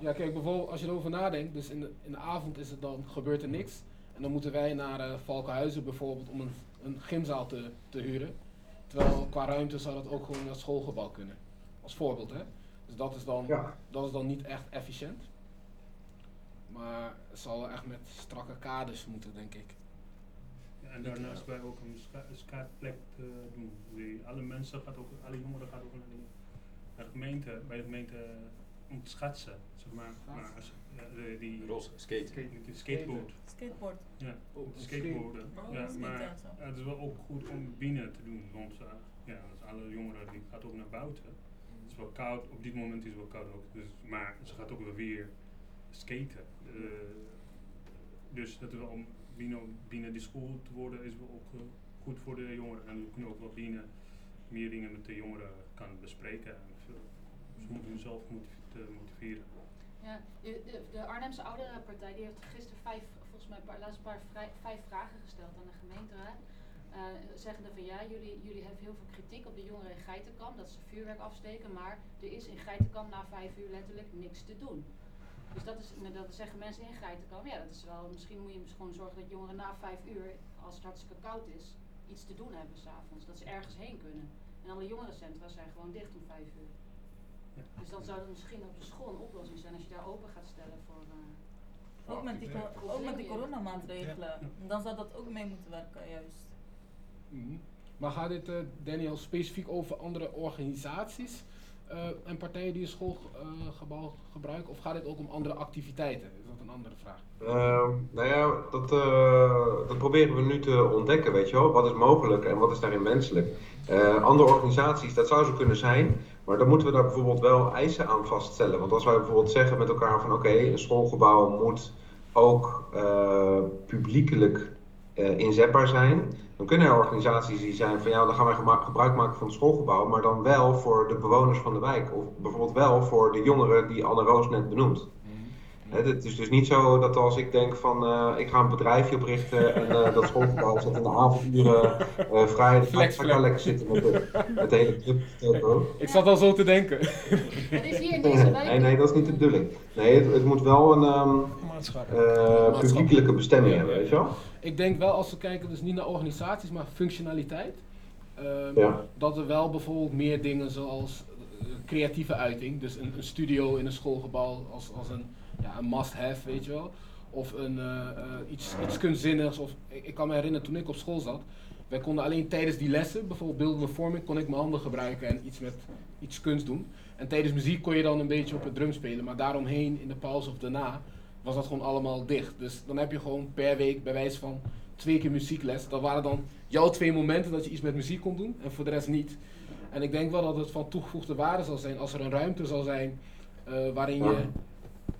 Ja. kijk, bijvoorbeeld als je erover nadenkt, dus in de, in de avond is het dan, gebeurt er niks. En dan moeten wij naar uh, Valkenhuizen bijvoorbeeld om een, een gymzaal te, te huren. Terwijl qua ruimte zou dat ook gewoon in het schoolgebouw kunnen. Als voorbeeld, hè. Dus dat is dan, dat is dan niet echt efficiënt. Maar het zal echt met strakke kaders moeten, denk ik. Ja, en daarnaast wij ook een, skaatplek doen. Die, alle mensen, gaat ook, alle jongeren gaan ook naar de gemeente, bij de gemeente om te schetsen, zeg maar. maar als, ja, de, die Roze, skate. skateboard. Skateboard. Ja, oh, skateboarden. Oh, ja, maar ja, het is wel ook goed om binnen te doen, want uh, ja, als alle jongeren die gaat ook naar buiten. Het is wel koud, op dit moment is het wel koud ook, dus, maar ze gaat ook wel weer skaten. Uh, dus dat is wel om binnen, binnen die school te worden is wel ook uh, goed voor de jongeren. En we kunnen ook wel binnen meer dingen met de jongeren kan bespreken. En veel, ze moeten hunzelf motiveren te motiveren. Ja, de, de, de Arnhemse Ouderenpartij die heeft gisteren vijf, volgens mij een laatst paar vijf vragen gesteld aan de gemeenteraad. Uh, zeggende van ja, jullie, jullie hebben heel veel kritiek op de jongeren in Geitenkamp, dat ze vuurwerk afsteken, maar er is in Geitenkamp na vijf uur letterlijk niks te doen. Dus dat, is, nou, dat zeggen mensen in Geitenkamp, ja dat is wel, misschien moet je gewoon zorgen dat jongeren na vijf uur, als het hartstikke koud is, iets te doen hebben s'avonds, dat ze ergens heen kunnen. En alle jongerencentra zijn gewoon dicht om vijf uur. Dus dan zou het misschien op de school een oplossing zijn als je daar open gaat stellen voor. Uh, ook, met die, ook met die coronamaatregelen. Dan zou dat ook mee moeten werken, juist. Mm Maar gaat dit, uh, Daniel, specifiek over andere organisaties uh, en partijen die een schoolgebouw gebruiken? Of gaat dit ook om andere activiteiten? Is dat een andere vraag? Ehm, nou ja, dat, dat proberen we nu te ontdekken, weet je wel. Wat is mogelijk en wat is daarin menselijk? andere organisaties, dat zou zo kunnen zijn maar dan moeten we daar bijvoorbeeld wel eisen aan vaststellen. Want als wij bijvoorbeeld zeggen met elkaar van oké, een schoolgebouw moet ook uh, publiekelijk uh, inzetbaar zijn. Dan kunnen er organisaties die zijn van ja, dan gaan wij gebruik maken van het schoolgebouw, maar dan wel voor de bewoners van de wijk. Of bijvoorbeeld wel voor de jongeren die Anne Roos net benoemt. Het is dus niet zo dat als ik denk van uh, ik ga een bedrijfje oprichten en uh, dat schoolgebouw zit in de avonduren uh, vrij, dan ga ik lekker zitten met de, met de hele club. Ik zat al zo te denken. Het is hier in deze wijk. Nee, nee, dat is niet de bedoeling. Nee, het, het moet wel een um, publiekelijke bestemming hebben, weet je wel? Ik denk wel als we kijken dus niet naar organisaties, maar functionaliteit. Um, ja. Dat er wel bijvoorbeeld meer dingen zoals creatieve uiting, dus een, een studio in een schoolgebouw als, als een ja, een must-have, weet je wel. Of een, uh, iets, iets kunstzinnigs. Of, ik, kan me herinneren toen ik op school zat. Wij konden alleen tijdens die lessen, bijvoorbeeld beeldende vorming, kon ik mijn handen gebruiken en iets met iets kunst doen. En tijdens muziek kon je dan een beetje op het drum spelen, maar daaromheen in de pauze of daarna was dat gewoon allemaal dicht. Dus dan heb je gewoon per week bij wijze van twee keer muziekles. Dat waren dan jouw twee momenten dat je iets met muziek kon doen en voor de rest niet. En ik denk wel dat het van toegevoegde waarde zal zijn als er een ruimte zal zijn uh, waarin je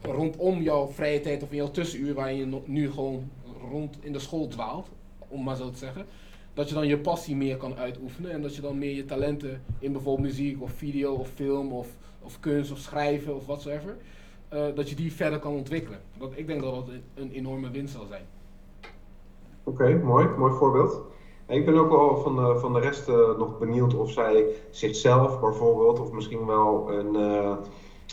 rondom jouw vrije tijd of in jouw tussenuur, waar je nu gewoon rond in de school dwaalt, om maar zo te zeggen, dat je dan je passie meer kan uitoefenen en dat je dan meer je talenten in bijvoorbeeld muziek of video of film of, of kunst of schrijven of watsoever, uh, dat je die verder kan ontwikkelen. Dat, ik denk dat dat een, enorme winst zal zijn. Oké, mooi, mooi voorbeeld. ik ben ook wel van de, van de rest uh, nog benieuwd of zij zichzelf bijvoorbeeld, of misschien wel een, uh,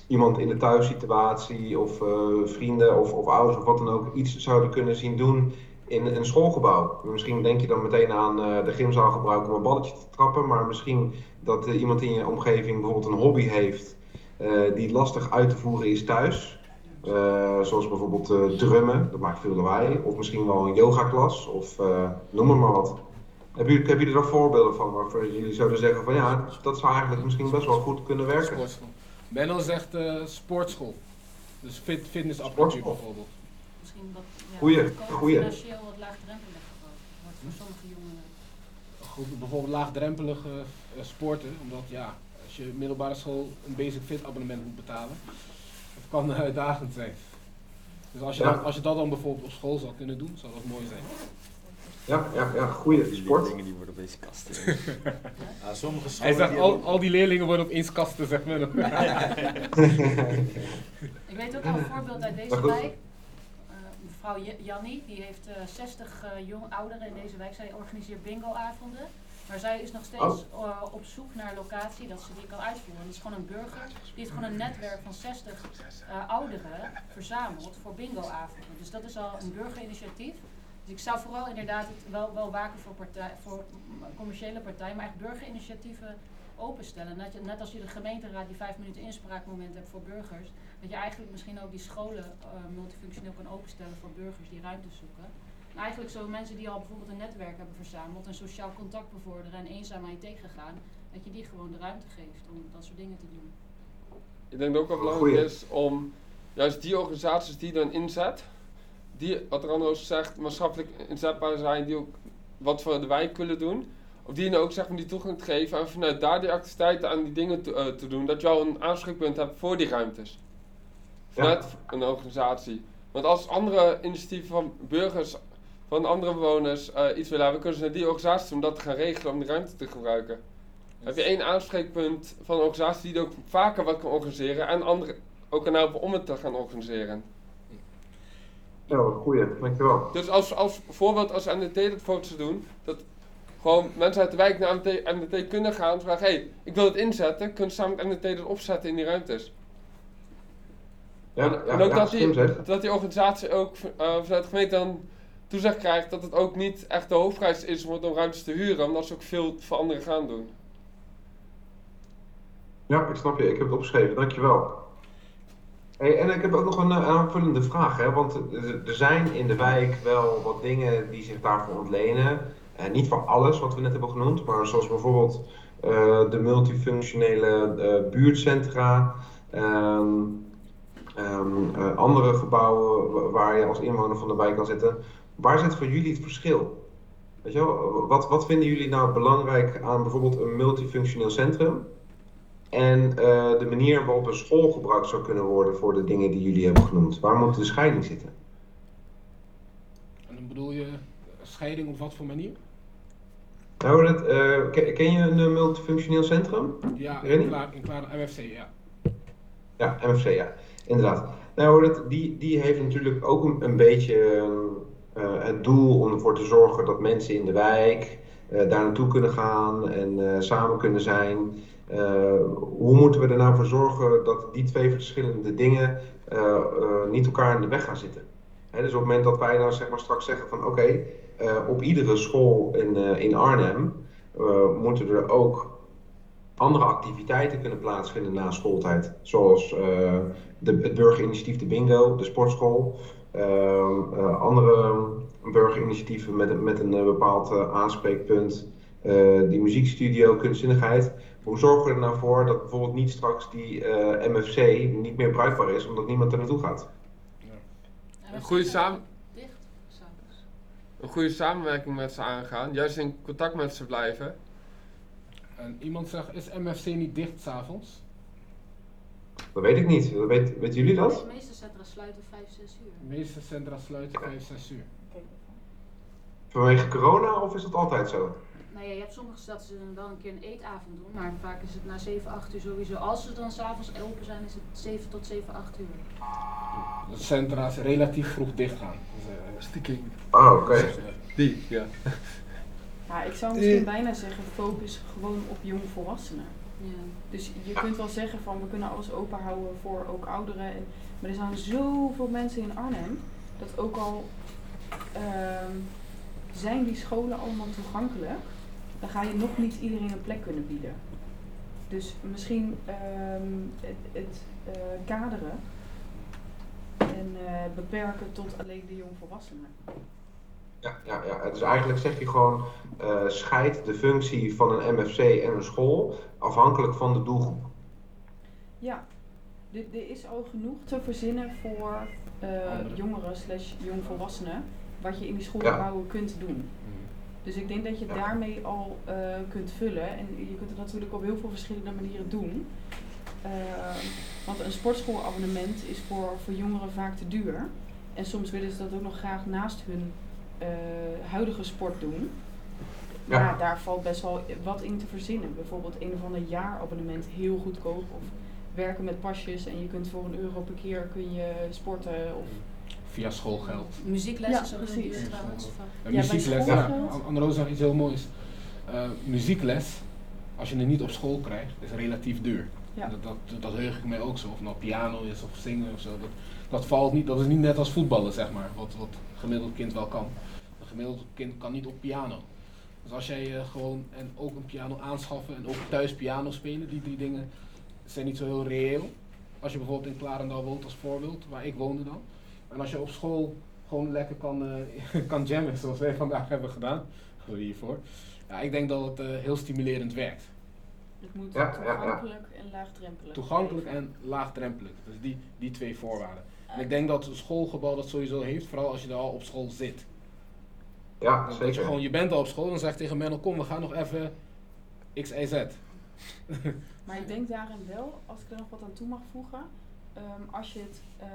iemand in de thuissituatie of uh, vrienden of, of ouders of wat dan ook iets zouden kunnen zien doen in een schoolgebouw. Misschien denk je dan meteen aan uh, de gymzaal gebruiken om een balletje te trappen, maar misschien dat uh, iemand in je omgeving bijvoorbeeld een hobby heeft die lastig uit te voeren is thuis. Zoals bijvoorbeeld drummen, dat maakt veel lawaai. Of misschien wel een yogaklas, of noem maar, wat. Hebben jullie, hebben jullie er voorbeelden van waarvoor jullie zouden zeggen van ja, dat zou eigenlijk misschien best wel goed kunnen werken? Benno zegt sportschool. Dus fit, fitnessapparatuur bijvoorbeeld. Misschien wat, ja, goeie, goeie. financieel wat laagdrempelig wordt voor sommige jongeren. Goed, bijvoorbeeld laagdrempelige sporten, omdat ja, als je middelbare school een basic fit abonnement moet betalen, dat kan uitdagend zijn. Dus als je, Ja. dat, als je dat dan bijvoorbeeld op school zou kunnen doen, zou dat mooi zijn. Ja, ja, ja, goede sport. dingen die worden op deze kasten. Ja, sommige Hij zegt die al, hebben- al die leerlingen worden op één kasten, zegt men. Ik weet ook al een voorbeeld uit deze Maar wijk. Eh, mevrouw J- Jannie, die heeft eh 60 eh, jong ouderen in deze wijk. Zij organiseert bingo-avonden. Maar zij is nog steeds eh, op zoek naar locatie dat ze die kan uitvoeren. En dat is gewoon een burger. Die heeft gewoon een netwerk van 60 eh, ouderen verzameld voor bingo-avonden. Dus dat is al een burgerinitiatief. Dus ik zou vooral inderdaad het wel, wel waken voor, partij, voor mm, commerciële partijen, maar echt burgerinitiatieven openstellen. Net, je- net als je de gemeenteraad die vijf minuten inspraakmoment hebt voor burgers, dat je eigenlijk misschien ook die scholen eh, multifunctioneel kan openstellen voor burgers die ruimte zoeken. En eigenlijk zo mensen die al bijvoorbeeld een netwerk hebben verzameld en sociaal contact bevorderen en eenzaamheid tegengaan, dat je die gewoon de ruimte geeft om dat soort dingen te doen. Ik denk dat ook wel belangrijk is om juist die organisaties die je dan inzet, die, wat er anders zegt, maatschappelijk inzetbaar zijn, die ook wat voor de wijk willen doen, of die nou ook zeg maar die toegang te geven en vanuit daar die activiteiten aan die dingen te, eh, te doen, dat je al een aanspreekpunt hebt voor die ruimtes. Vanuit een organisatie. Want als andere initiatieven van burgers, van andere bewoners eh, iets willen hebben, kunnen ze naar die organisatie om dat te gaan regelen om die ruimte te gebruiken. Heb je één aanspreekpunt van een organisatie die ook vaker wat kan organiseren en andere ook kan helpen om het te gaan organiseren. Ja, goeie, dankjewel. Dus als, als voorbeeld als NDT dat voor te doen, dat gewoon mensen uit de wijk naar NDT, kunnen gaan en vragen, hé, hey, ik wil het inzetten, kunnen ze samen met NDT dat opzetten in die ruimtes. Ja, en, ja, en ook ja, dat, die, zeg. dat die organisatie ook eh, vanuit de gemeente dan toezicht krijgt dat het ook niet echt de hoofdprijs is om om ruimtes te huren, omdat ze ook veel voor anderen gaan doen. Ja, ik snap je. Ik heb het opgeschreven. Dankjewel. Hey, en ik heb ook nog een eh, aanvullende vraag. Hè? Want er- zijn in de wijk wel wat dingen die zich daarvoor ontlenen. En niet van alles wat we net hebben genoemd, maar zoals bijvoorbeeld eh, de multifunctionele eh, buurtcentra. ehm, ehm, eh, andere gebouwen wa- waar je als inwoner van de wijk kan zitten. Waar zit voor jullie het verschil? Wat, wat vinden jullie nou belangrijk aan bijvoorbeeld een multifunctioneel centrum? En eh, de manier waarop een school gebruikt zou kunnen worden voor de dingen die jullie hebben genoemd. Waar moet de scheiding zitten? En dan bedoel je scheiding op wat voor manier? Nou, dat, eh, ken, ken je een eh, multifunctioneel centrum? Ja, in klaar, in klaar MFC, ja. Ja, MFC, ja. Inderdaad. Nou, dat, die, die heeft natuurlijk ook een, een beetje eh, het doel om ervoor te zorgen dat mensen in de wijk eh, daar naartoe kunnen gaan en eh, samen kunnen zijn. Eh, hoe moeten we er nou voor zorgen dat die twee verschillende dingen eh, eh, niet elkaar in de weg gaan zitten? Dus op het moment dat wij nou zeg maar straks zeggen van oké, op iedere school in, in Arnhem moeten er ook andere activiteiten kunnen plaatsvinden na schooltijd. Zoals de, het burgerinitiatief De Bingo, de sportschool. andere burgerinitiatieven met, met een bepaald aanspreekpunt. die muziekstudio, kunstzinnigheid. Hoe zorgen we er nou voor dat bijvoorbeeld niet straks die eh, MFC niet meer bruikbaar is omdat niemand er naartoe gaat? Een goede, samen, Dicht, een goede samenwerking met ze aangaan, juist in contact met ze blijven. En iemand zegt, is MFC niet dicht s'avonds? Dat weet ik niet. Weet, weten jullie dat? De meeste centra sluiten 5, 6 uur. De meeste centra sluiten 5, 6 uur. Vanwege corona of is dat altijd zo? Nou ja, je hebt sommige steden die dan wel een keer een eetavond doen, maar vaak is het na 7, 8 uur sowieso. Als ze dan s'avonds open zijn, is het 7 tot 7, 8 uur. De centra's relatief vroeg dicht gaan. Dus, Sticking. Oh, oké. Die, ja. Ja, ik zou misschien bijna zeggen, focus gewoon op jongvolwassenen. Ja. Dus je kunt wel zeggen van we kunnen alles open houden voor ook ouderen. En, maar er zijn zoveel mensen in Arnhem dat ook al ehm, zijn die scholen allemaal toegankelijk, dan ga je nog niet iedereen een plek kunnen bieden. Dus misschien ehm, het, het eh, kaderen En beperken tot alleen de jongvolwassenen. Ja, ja, ja, dus eigenlijk zeg je gewoon, uh, scheid de functie van een MFC en een school afhankelijk van de doelgroep. Ja, er is al genoeg te verzinnen voor uh, jongeren slash jongvolwassenen wat je in die schoolgebouwen kunt doen. Dus ik denk dat je daarmee al uh, kunt vullen. En je kunt het natuurlijk op heel veel verschillende manieren doen. Uh, want een sportschoolabonnement is voor, voor jongeren vaak te duur. En soms willen ze dat ook nog graag naast hun uh, huidige sport doen. Ja. ja. daar valt best wel wat in te verzinnen. Bijvoorbeeld een of ander jaarabonnement heel goedkoop. Of werken met pasjes en je kunt voor een euro per keer kun je sporten. Of Via schoolgeld. Muziekles ja, is ook precies. trouwens. Ja, muziekles, ja. Zegt iets heel moois. Uh, muziekles, als je het niet op school krijgt, is relatief duur. Ja. Dat, dat, dat heug ik mij ook zo. Of nou piano is of zingen of zo. Dat, dat, valt niet, dat is niet net als voetballen, zeg maar. Wat, wat een gemiddeld kind wel kan. Een gemiddeld kind kan niet op piano. Dus als jij uh, gewoon en ook een piano aanschaffen en ook thuis piano spelen, die drie dingen zijn niet zo heel reëel. Als je bijvoorbeeld in Klarendal woont als voorbeeld, waar ik woonde dan. En als je op school gewoon lekker kan, uh, kan jammen, zoals wij vandaag hebben gedaan, hiervoor. Ja, ik denk dat het uh, heel stimulerend werkt. Het moet ja, toegankelijk ja, en laagdrempelig Toegankelijk en laagdrempelig, dus die, die twee voorwaarden. En ik denk dat een schoolgebouw dat sowieso heeft, vooral als je er al op school zit. Ja, zeker. je, gewoon, je bent al op school en zegt tegen Menno, kom we gaan nog even X, Y, Z. maar ik denk daarin wel, als ik er nog wat aan toe mag voegen, um, als je het uh,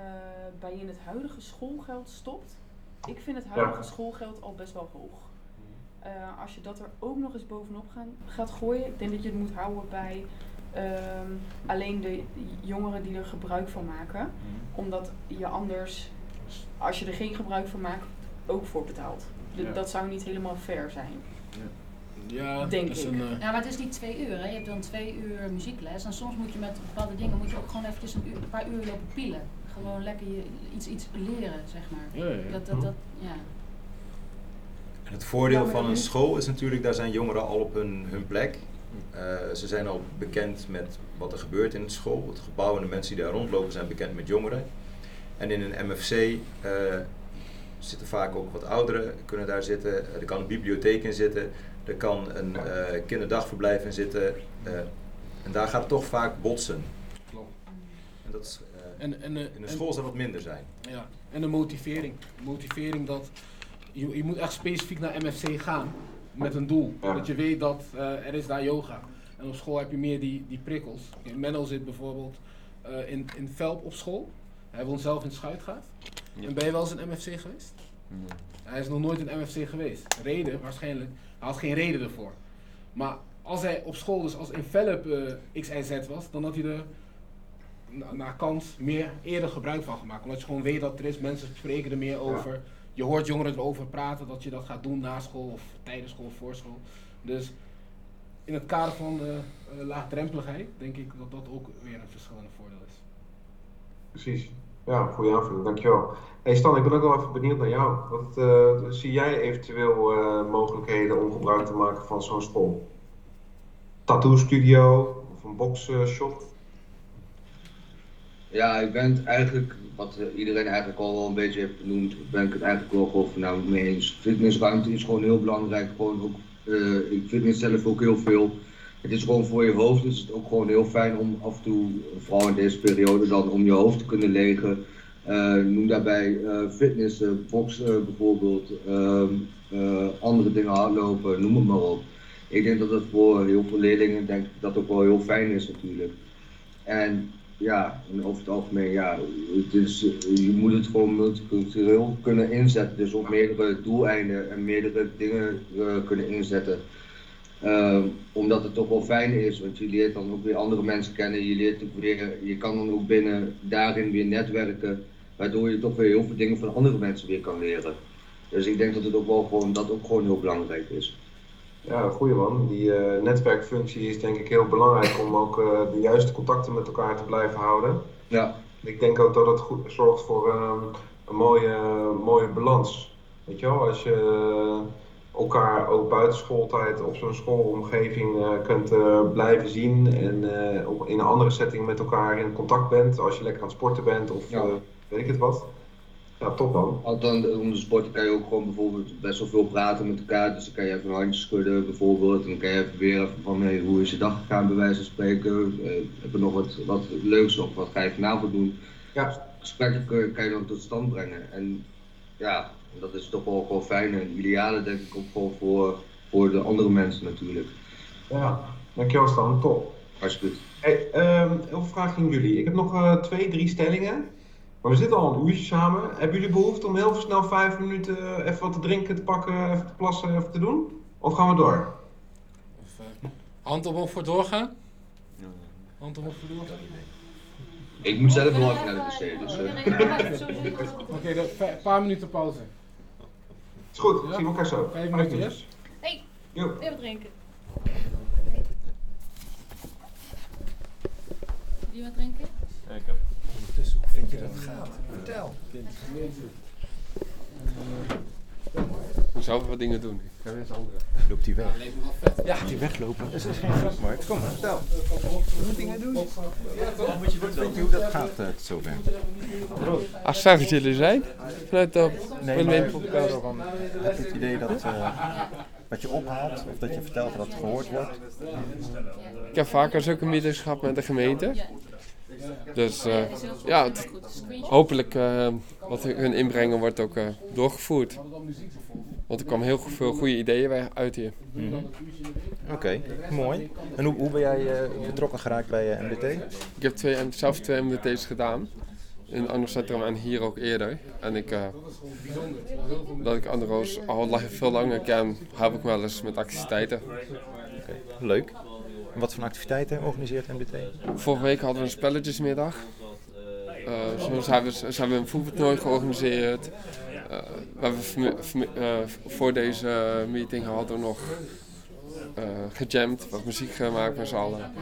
bij in het huidige schoolgeld stopt, ik vind het huidige schoolgeld al best wel hoog. Uh, als je dat er ook nog eens bovenop gaan, gaat gooien, ik denk dat je het moet houden bij um, alleen de jongeren die er gebruik van maken. Mm. Omdat je anders, als je er geen gebruik van maakt, ook voor betaalt. Ja. Dat zou niet helemaal fair zijn. Ja. Ja, denk ik. Een, uh... ja, maar het is niet twee uur. Hè. Je hebt dan twee uur muziekles. En soms moet je met bepaalde dingen moet je ook gewoon eventjes een, uur, een paar uur lopen pielen. Gewoon lekker je, iets, iets leren, zeg maar. Ja, ja. Dat, dat, dat, ja. En het voordeel van een school is natuurlijk, daar zijn jongeren al op hun, hun plek. Uh, ze zijn al bekend met wat er gebeurt in de school. Het gebouw en de mensen die daar rondlopen zijn bekend met jongeren. En in een MFC uh, zitten vaak ook wat ouderen, kunnen daar zitten. Er kan een bibliotheek in zitten. Er kan een uh, kinderdagverblijf in zitten. Uh, en daar gaat het toch vaak botsen. Klopt. En dat is, uh, en, en, in de school zal wat minder zijn. Ja, en de motivering. motivering dat je, je moet echt specifiek naar MFC gaan met een doel. Dat je weet dat er is daar yoga. En op school heb je meer die, die prikkels. Menno zit bijvoorbeeld in, in Velp op school. Hij woont zelf in Schuitgaat. Ja. En ben je wel eens in MFC geweest? Nee. Hij is nog nooit in MFC geweest. Reden waarschijnlijk hij had geen reden ervoor. Maar als hij op school dus als envelop uh, X, Y, Z was, dan had hij er naar kans meer eerder gebruik van gemaakt. Omdat je gewoon weet dat er is, mensen spreken er meer over. Je hoort jongeren erover praten dat je dat gaat doen na school of tijdens school of voor school. Dus in het kader van uh, laagdrempeligheid denk ik dat dat ook weer een verschillende voordeel is. Precies. Ja, goede aanvulling, dankjewel. Hey Stan, ik ben ook wel even benieuwd naar jou. Wat uh, zie jij eventueel uh, mogelijkheden om gebruik te maken van zo'n school? Tattoo studio of een boxshop? Ja, ik ben eigenlijk, wat iedereen eigenlijk al wel een beetje heeft genoemd, ben ik het eigenlijk wel voornamelijk mee eens. Fitnessruimte is gewoon heel belangrijk. Gewoon ook, uh, ik fitness zelf ook heel veel. Het is gewoon voor je hoofd, dus het ook gewoon heel fijn om af en toe, vooral in deze periode, dan om je hoofd te kunnen legen. Uh, noem daarbij uh, fitness, boksen bijvoorbeeld, ehm, andere dingen hardlopen, noem het maar op. Ik denk dat het voor heel veel leerlingen denk dat ook wel heel fijn is natuurlijk. En ja, en over het algemeen, ja, het is, je moet het gewoon multicultureel kunnen inzetten. Dus op meerdere doeleinden en meerdere dingen kunnen inzetten. Uh, omdat het toch wel fijn is, want je leert dan ook weer andere mensen kennen. Je, leert ook weer, je kan dan ook binnen daarin weer netwerken, waardoor je toch weer heel veel dingen van andere mensen weer kan leren. Dus ik denk dat het ook wel gewoon, dat ook gewoon heel belangrijk is. Ja, goeie man. Die uh, netwerkfunctie is denk ik heel belangrijk om ook uh, de juiste contacten met elkaar te blijven houden. Ja. Ik denk ook dat het goed zorgt voor uh, een mooie, mooie balans. Weet je wel, als je elkaar ook buiten schooltijd op zo'n schoolomgeving uh, kunt uh, blijven zien en uh, in een andere setting met elkaar in contact bent als je lekker aan het sporten bent of weet ik het wat. Ja, top dan. Althans, om de sporten kan je ook gewoon bijvoorbeeld best wel veel praten met elkaar. Dus dan kan je even een handje schudden bijvoorbeeld. En dan kan je even weer even van hey, hoe is je dag gegaan bij wijze van spreken. Heb je nog wat, wat leuks of wat ga je vanavond doen? Ja. Gesprekken kan je dan tot stand brengen. En ja, dat is toch wel gewoon fijn en ideale denk ik ook gewoon voor, voor de andere mensen natuurlijk. Ja, dankjewel Stan, top. Alsjeblieft. Hey, um, heel vraag aan jullie. Ik heb nog uh, twee, drie stellingen. Maar we zitten al een uurtje samen. Hebben jullie behoefte om heel snel vijf minuten eh, even wat te drinken, te pakken, even te plassen, even te doen? Of gaan we door? Of, uh, hand op voor doorgaan? Hand op voor doorgaan? Ik moet zelf nog even naar de wc, dus... Uh. Oké, okay, een paar minuten pauze. Is goed, ja? zien we elkaar zo. Vijf minuten, yes? Hey, jo. even drinken. Wie wat drinken? Ja, ik heb. Ondertussen, hoe vind je dat het gaat? Vertel. Ik zou wat dingen doen. Ik ga eens andere. Loopt hij weg? Ja, die weglopen. Dat is geen grap, Mark. Kom, vertel. Wat dingen doen? Ja, moet je vertellen hoe dat gaat uh, zover. Ach, fijn dat jullie zijn. Vanuit de nee, maar, heb je het idee dat uh, wat je ophaalt of dat je vertelt dat het gehoord wordt? Ik heb vaker zulke meetings gehad met de gemeente. Dus uh, ja, het, hopelijk uh, wat hun inbrengen wordt ook uh, doorgevoerd. Want er kwamen heel veel goede ideeën uit hier. Mm -hmm. Oké, okay, mooi. En hoe, hoe ben jij betrokken geraakt bij MDT? Ik heb twee, zelf twee MDT's gedaan. In het centrum en hier ook eerder. En ik, dat ik Androos al veel langer ken, help ik wel eens met activiteiten. Okay, leuk. Wat voor activiteiten organiseert MDT? Vorige week hadden we een spelletjesmiddag. Uh, soms hebben we, hebben we een voetbaltoernooi georganiseerd. Uh, we hebben uh, voor deze meeting hadden we nog gejamd, wat muziek gemaakt met z'n allen.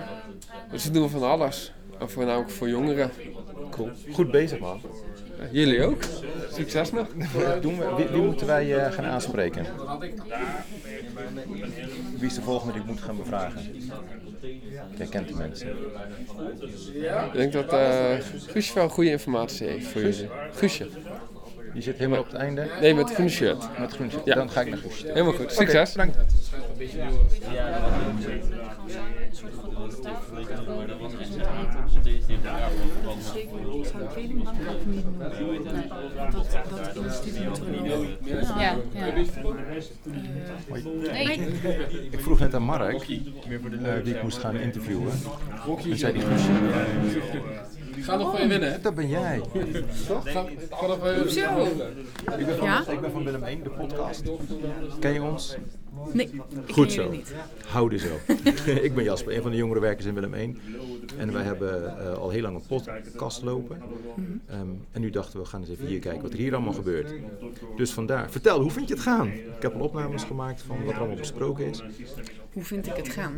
Dus we doen van alles. En voornamelijk voor jongeren. Cool. Goed bezig man. Jullie ook. Succes nog. Doen we, wie, wie moeten wij gaan aanspreken? Wie is de volgende die ik moet gaan bevragen? Jij kent de mensen. Ik denk dat uh, Guusje wel goede informatie heeft voor jullie. Guusje. Die zit helemaal op het einde? Nee, met het groene shirt. Met het groene shirt. Ja. Dan ga ik naar Guusje. Helemaal goed. Succes. Okay, bedankt. Ja. Ik vroeg net aan Mark uh, wie ik moest gaan interviewen. En zei die Guusje. Ga nog van je winnen. Dat ben jij. Toch? Ga, ga nog van je Hoezo? Ik ben van, Ja? ik ben van Willem 1, de podcast. Ken je ons? Nee, ik Goed zo. niet. Houden zo. ik ben Jasper, een van de jongere werkers in Willem 1. En wij hebben uh, al heel lang een podcast lopen. Um, en nu dachten we, we gaan eens even hier kijken wat er hier allemaal gebeurt. Dus vandaar. Vertel, hoe vind je het gaan? Ik heb al opnames gemaakt van wat er allemaal besproken is. Hoe vind ik het gaan?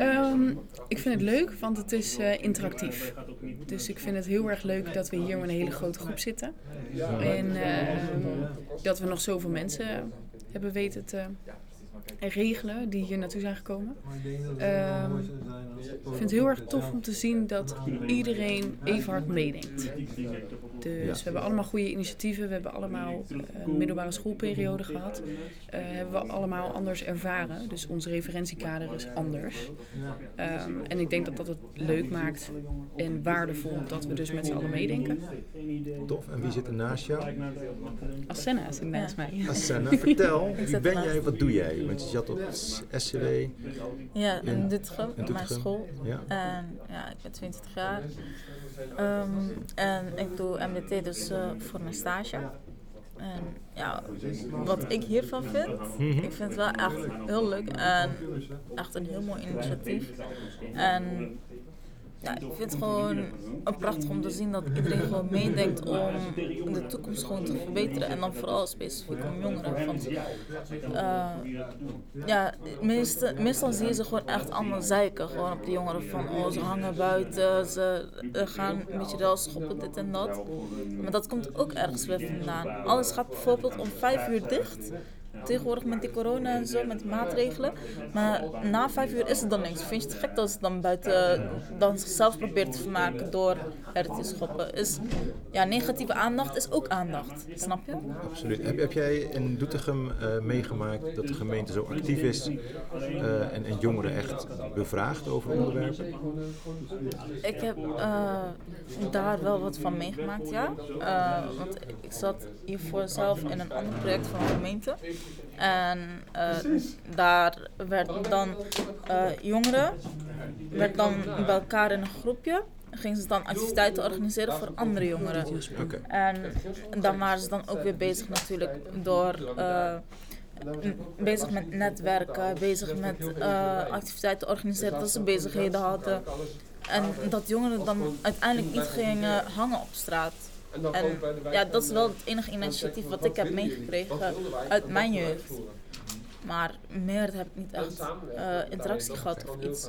Um, ik vind het leuk, want het is uh, interactief. Dus ik vind het heel erg leuk dat we hier met een hele grote groep zitten. En uh, dat we nog zoveel mensen hebben weten te regelen die hier naartoe zijn gekomen. Um, ik vind het heel erg tof om te zien dat iedereen even hard meedenkt. Dus we hebben allemaal goede initiatieven. We hebben allemaal uh, een middelbare schoolperiode gehad. Uh, hebben we allemaal anders ervaren. Dus ons referentiekader is anders. Um, en ik denk dat dat het leuk maakt en waardevol dat we dus met z'n allen meedenken. Tof. En wie zit er naast jou? Assenna zit naast mij. Assenna, vertel. Wie ben jij? Wat doe jij? Je zat op SCW. Ja, in Doetinchem, mijn school. Ja. En ja, ik ben 22 jaar. Um, en ik doe MDT dus uh, voor mijn stage. En ja, wat ik hiervan vind, mm -hmm. ik vind het wel echt heel leuk en echt een heel mooi initiatief. En ja, ik vind het gewoon prachtig om te zien dat iedereen gewoon meedenkt om de toekomst gewoon te verbeteren. En dan vooral specifiek om jongeren. Uh, ja, meestal, meestal zie je ze gewoon echt allemaal zeiken. Gewoon op de jongeren van oh, ze hangen buiten, ze gaan een beetje wel schoppen, dit en dat. Maar dat komt ook ergens weer vandaan. Alles gaat bijvoorbeeld om vijf uur dicht tegenwoordig met die corona en zo, met maatregelen. Maar na vijf uur is het dan niks. Vind je het gek dat ze dan buiten dan zichzelf probeert te vermaken door schoppen. Is, ja, negatieve aandacht is ook aandacht, snap je? Absoluut. Heb, heb jij in Doetinchem uh, meegemaakt dat de gemeente zo actief is uh, en, en, jongeren echt bevraagt over onderwerpen? Ik heb uh, daar wel wat van meegemaakt, ja. want ik zat hiervoor zelf in een ander project van de gemeente. En daar werd dan jongeren werd dan bij elkaar in een groepje gingen ze dan activiteiten organiseren voor andere jongeren. Okay. En dan waren ze dan ook weer bezig natuurlijk door uh, bezig met netwerken, bezig met uh, activiteiten organiseren, dat ze bezigheden hadden. En dat jongeren dan uiteindelijk niet gingen hangen op straat. En ja, dat is wel het enige initiatief wat ik heb meegekregen uit mijn jeugd. Maar meer heb ik niet echt uh, interactie gehad of iets.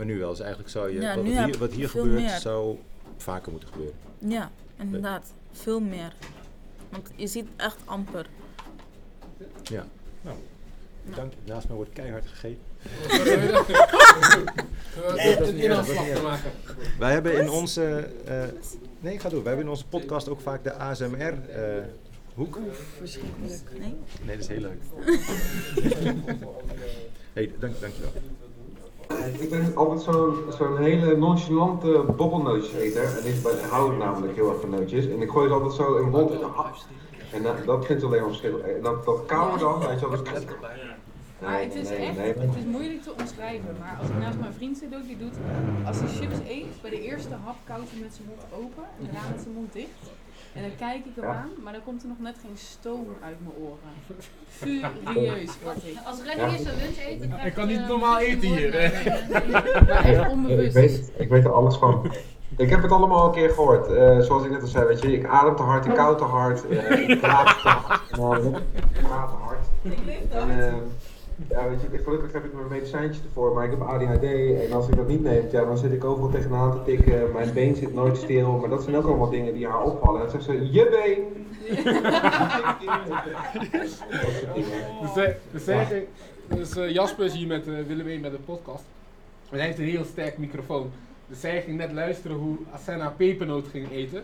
Maar nu wel, dus eigenlijk zou je, ja, wat, hier, wat hier gebeurt, meer. zou vaker moeten gebeuren. Ja, inderdaad. Veel meer. Want je ziet echt amper. Ja, nou, dank. Naast mij wordt keihard gegeten. Wij hebben in onze. Uh, nee, ga door. Wij hebben in onze podcast ook vaak de ASMR. Uh, hoek. Verschrikkelijk. Nee? Nee, dat is heel leuk. hey, dank, dankjewel. Ik ben altijd zo'n zo'n hele nonchalante bobbelnootjeseter. En ik ben, hou namelijk heel erg van nootjes. En ik gooi het altijd zo in mijn mond. En dat, dat vindt alleen maar verschil. En dat, dat kauwen dan, weet je wel. Dus, maar het is echt, het is moeilijk te omschrijven. Maar als ik naast mijn vriend zit ook, die doet, als hij chips eet, bij de eerste hap koudt hij met zijn mond open en daarna met zijn mond dicht. En dan kijk ik hem ja. aan, maar dan komt er nog net geen stoom uit mijn oren. Furieus word ik. Als eerst een lunch eet, dan Ik kan niet normaal eten hier. Maar echt onbewust. Ik weet, ik weet er alles van. Ik heb het allemaal een keer gehoord. Uh, zoals ik net al zei, weet je, ik adem te hard, ik koud te hard, uh, ik praat te hard. Ik praat te hard. En, uh, ja, weet je, gelukkig heb ik mijn medicijntje ervoor, maar ik heb ADHD en als ik dat niet neem, ja, dan zit ik overal tegenaan te tikken, mijn been zit nooit stil, maar dat zijn ook allemaal dingen die haar opvallen. En dan zegt ze, je been! dus, dus, dus uh, Jasper is hier met uh, Willem met een podcast. En hij heeft een heel sterk microfoon. Dus zij ging net luisteren hoe Asena pepernoot ging eten.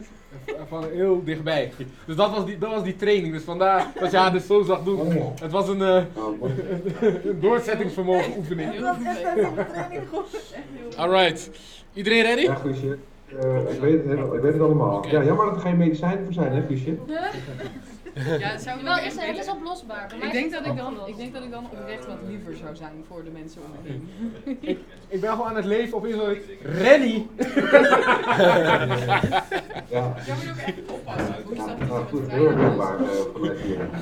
Van heel dichtbij. Dus dat was die, dat was die training. Dus vandaar dat je haar dus zo zag doen. Het was een, uh, een doorzettingsvermogen oefening. Het was echt een training. Alright. Iedereen ready? Ja, Guusje. Uh, ik, weet het, ik weet het allemaal. Okay. Ja, jammer dat er geen medicijnen voor zijn, hè, Guusje? Ja, het zou wel, is, het is oplosbaar. Ik denk, dat ik, dan, ik denk dat ik dan oprecht wat liever zou zijn voor de mensen om me heen. ik, ik ben gewoon aan het leven op een soort Rennie! ja. ja, moet ook echt oppassen. Hoe het ja, goed, heel erg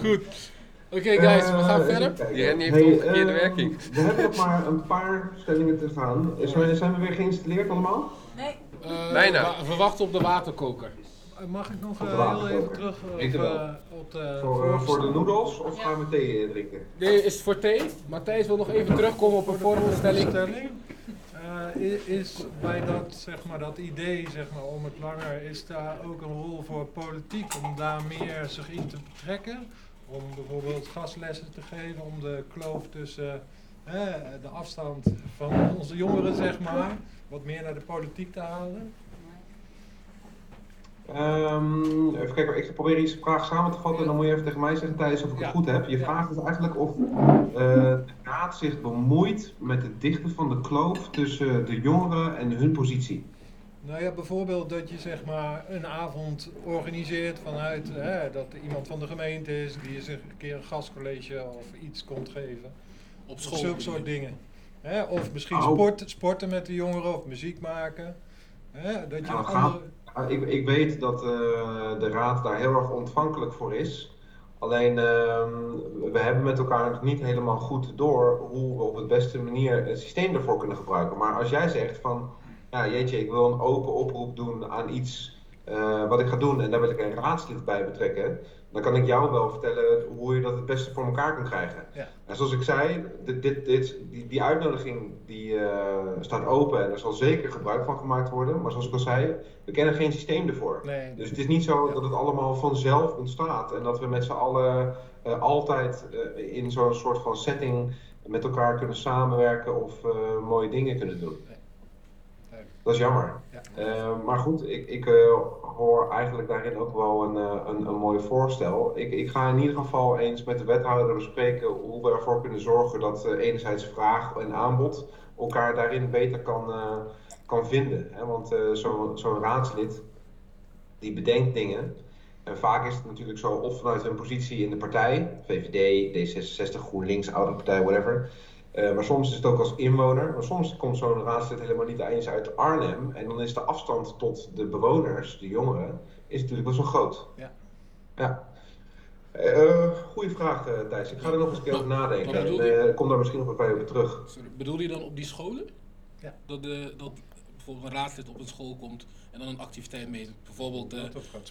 Goed. Oké okay, guys, we gaan uh, verder. Die Rennie heeft hey, omgekeerde uh, werking. We hebben nog maar een paar stellingen te gaan. Zijn we weer geïnstalleerd allemaal? Nee. Uh, Bijna. We wachten op de waterkoker. Mag ik nog uh, heel even terug op, uh, op de voor, uh, voor de noedels of gaan we thee drinken? Nee, is het voor thee. Matthijs wil nog even terugkomen op een vorige stelling. is bij dat, zeg maar, dat idee zeg maar, om het langer, is daar ook een rol voor politiek om daar meer zich in te betrekken? Om bijvoorbeeld gaslessen te geven, om de kloof tussen de afstand van onze jongeren, zeg maar, wat meer naar de politiek te halen? Um, even kijken, ik ga proberen iets vraag samen te vatten en dan moet je even tegen mij zeggen Thijs of ik het goed heb. Je vraagt dus eigenlijk of uh, de raad zich bemoeit met het dichten van de kloof tussen de jongeren en hun positie. Nou ja, bijvoorbeeld dat je zeg maar een avond organiseert vanuit hè, dat er iemand van de gemeente is die je zich een keer een gastcollege of iets komt geven. Op school. Of zulke soort dingen. Hè, of misschien oh. sport, sporten met de jongeren of muziek maken. Hè, dat je nou, andere... Ah, ik, ik weet dat uh, de Raad daar heel erg ontvankelijk voor is. Alleen uh, we hebben met elkaar nog niet helemaal goed door hoe we op de beste manier het systeem ervoor kunnen gebruiken. Maar als jij zegt van, ja jeetje, ik wil een open oproep doen aan iets uh, wat ik ga doen en daar wil ik een raadslid bij betrekken dan kan ik jou wel vertellen hoe je dat het beste voor elkaar kan krijgen. Ja. En zoals ik zei, dit, dit, dit, die, die uitnodiging die, uh, staat open en er zal zeker gebruik van gemaakt worden. Maar zoals ik al zei, we kennen geen systeem ervoor. Nee, dus het is niet zo dat het allemaal vanzelf ontstaat en dat we met z'n allen uh, altijd uh, in zo'n soort van setting met elkaar kunnen samenwerken of mooie dingen kunnen doen. Dat is jammer. Uh, maar goed, ik, ik uh, hoor eigenlijk daarin ook wel een, uh, een, een mooi voorstel. Ik, ik ga in ieder geval eens met de wethouder bespreken hoe we ervoor kunnen zorgen dat enerzijds vraag en aanbod elkaar daarin beter kan, kan vinden. Hè? Want zo'n zo raadslid die bedenkt dingen. En vaak is het natuurlijk zo, of vanuit hun positie in de partij, VVD, D66, GroenLinks, Oude Partij, whatever. Uh, maar soms is het ook als inwoner. Maar soms komt zo'n raadslid helemaal niet eens uit Arnhem. En dan is de afstand tot de bewoners, de jongeren, is natuurlijk best wel groot. Ja. ja. Uh, goeie vraag, uh, Thijs. Ik ga er nog eens een keer over nadenken. En uh, kom daar misschien nog een bij op terug. Sorry, bedoel je dan op die scholen? Ja. Dat, de, dat bijvoorbeeld een raadslid op een school komt en dan een activiteit mee, bijvoorbeeld uh,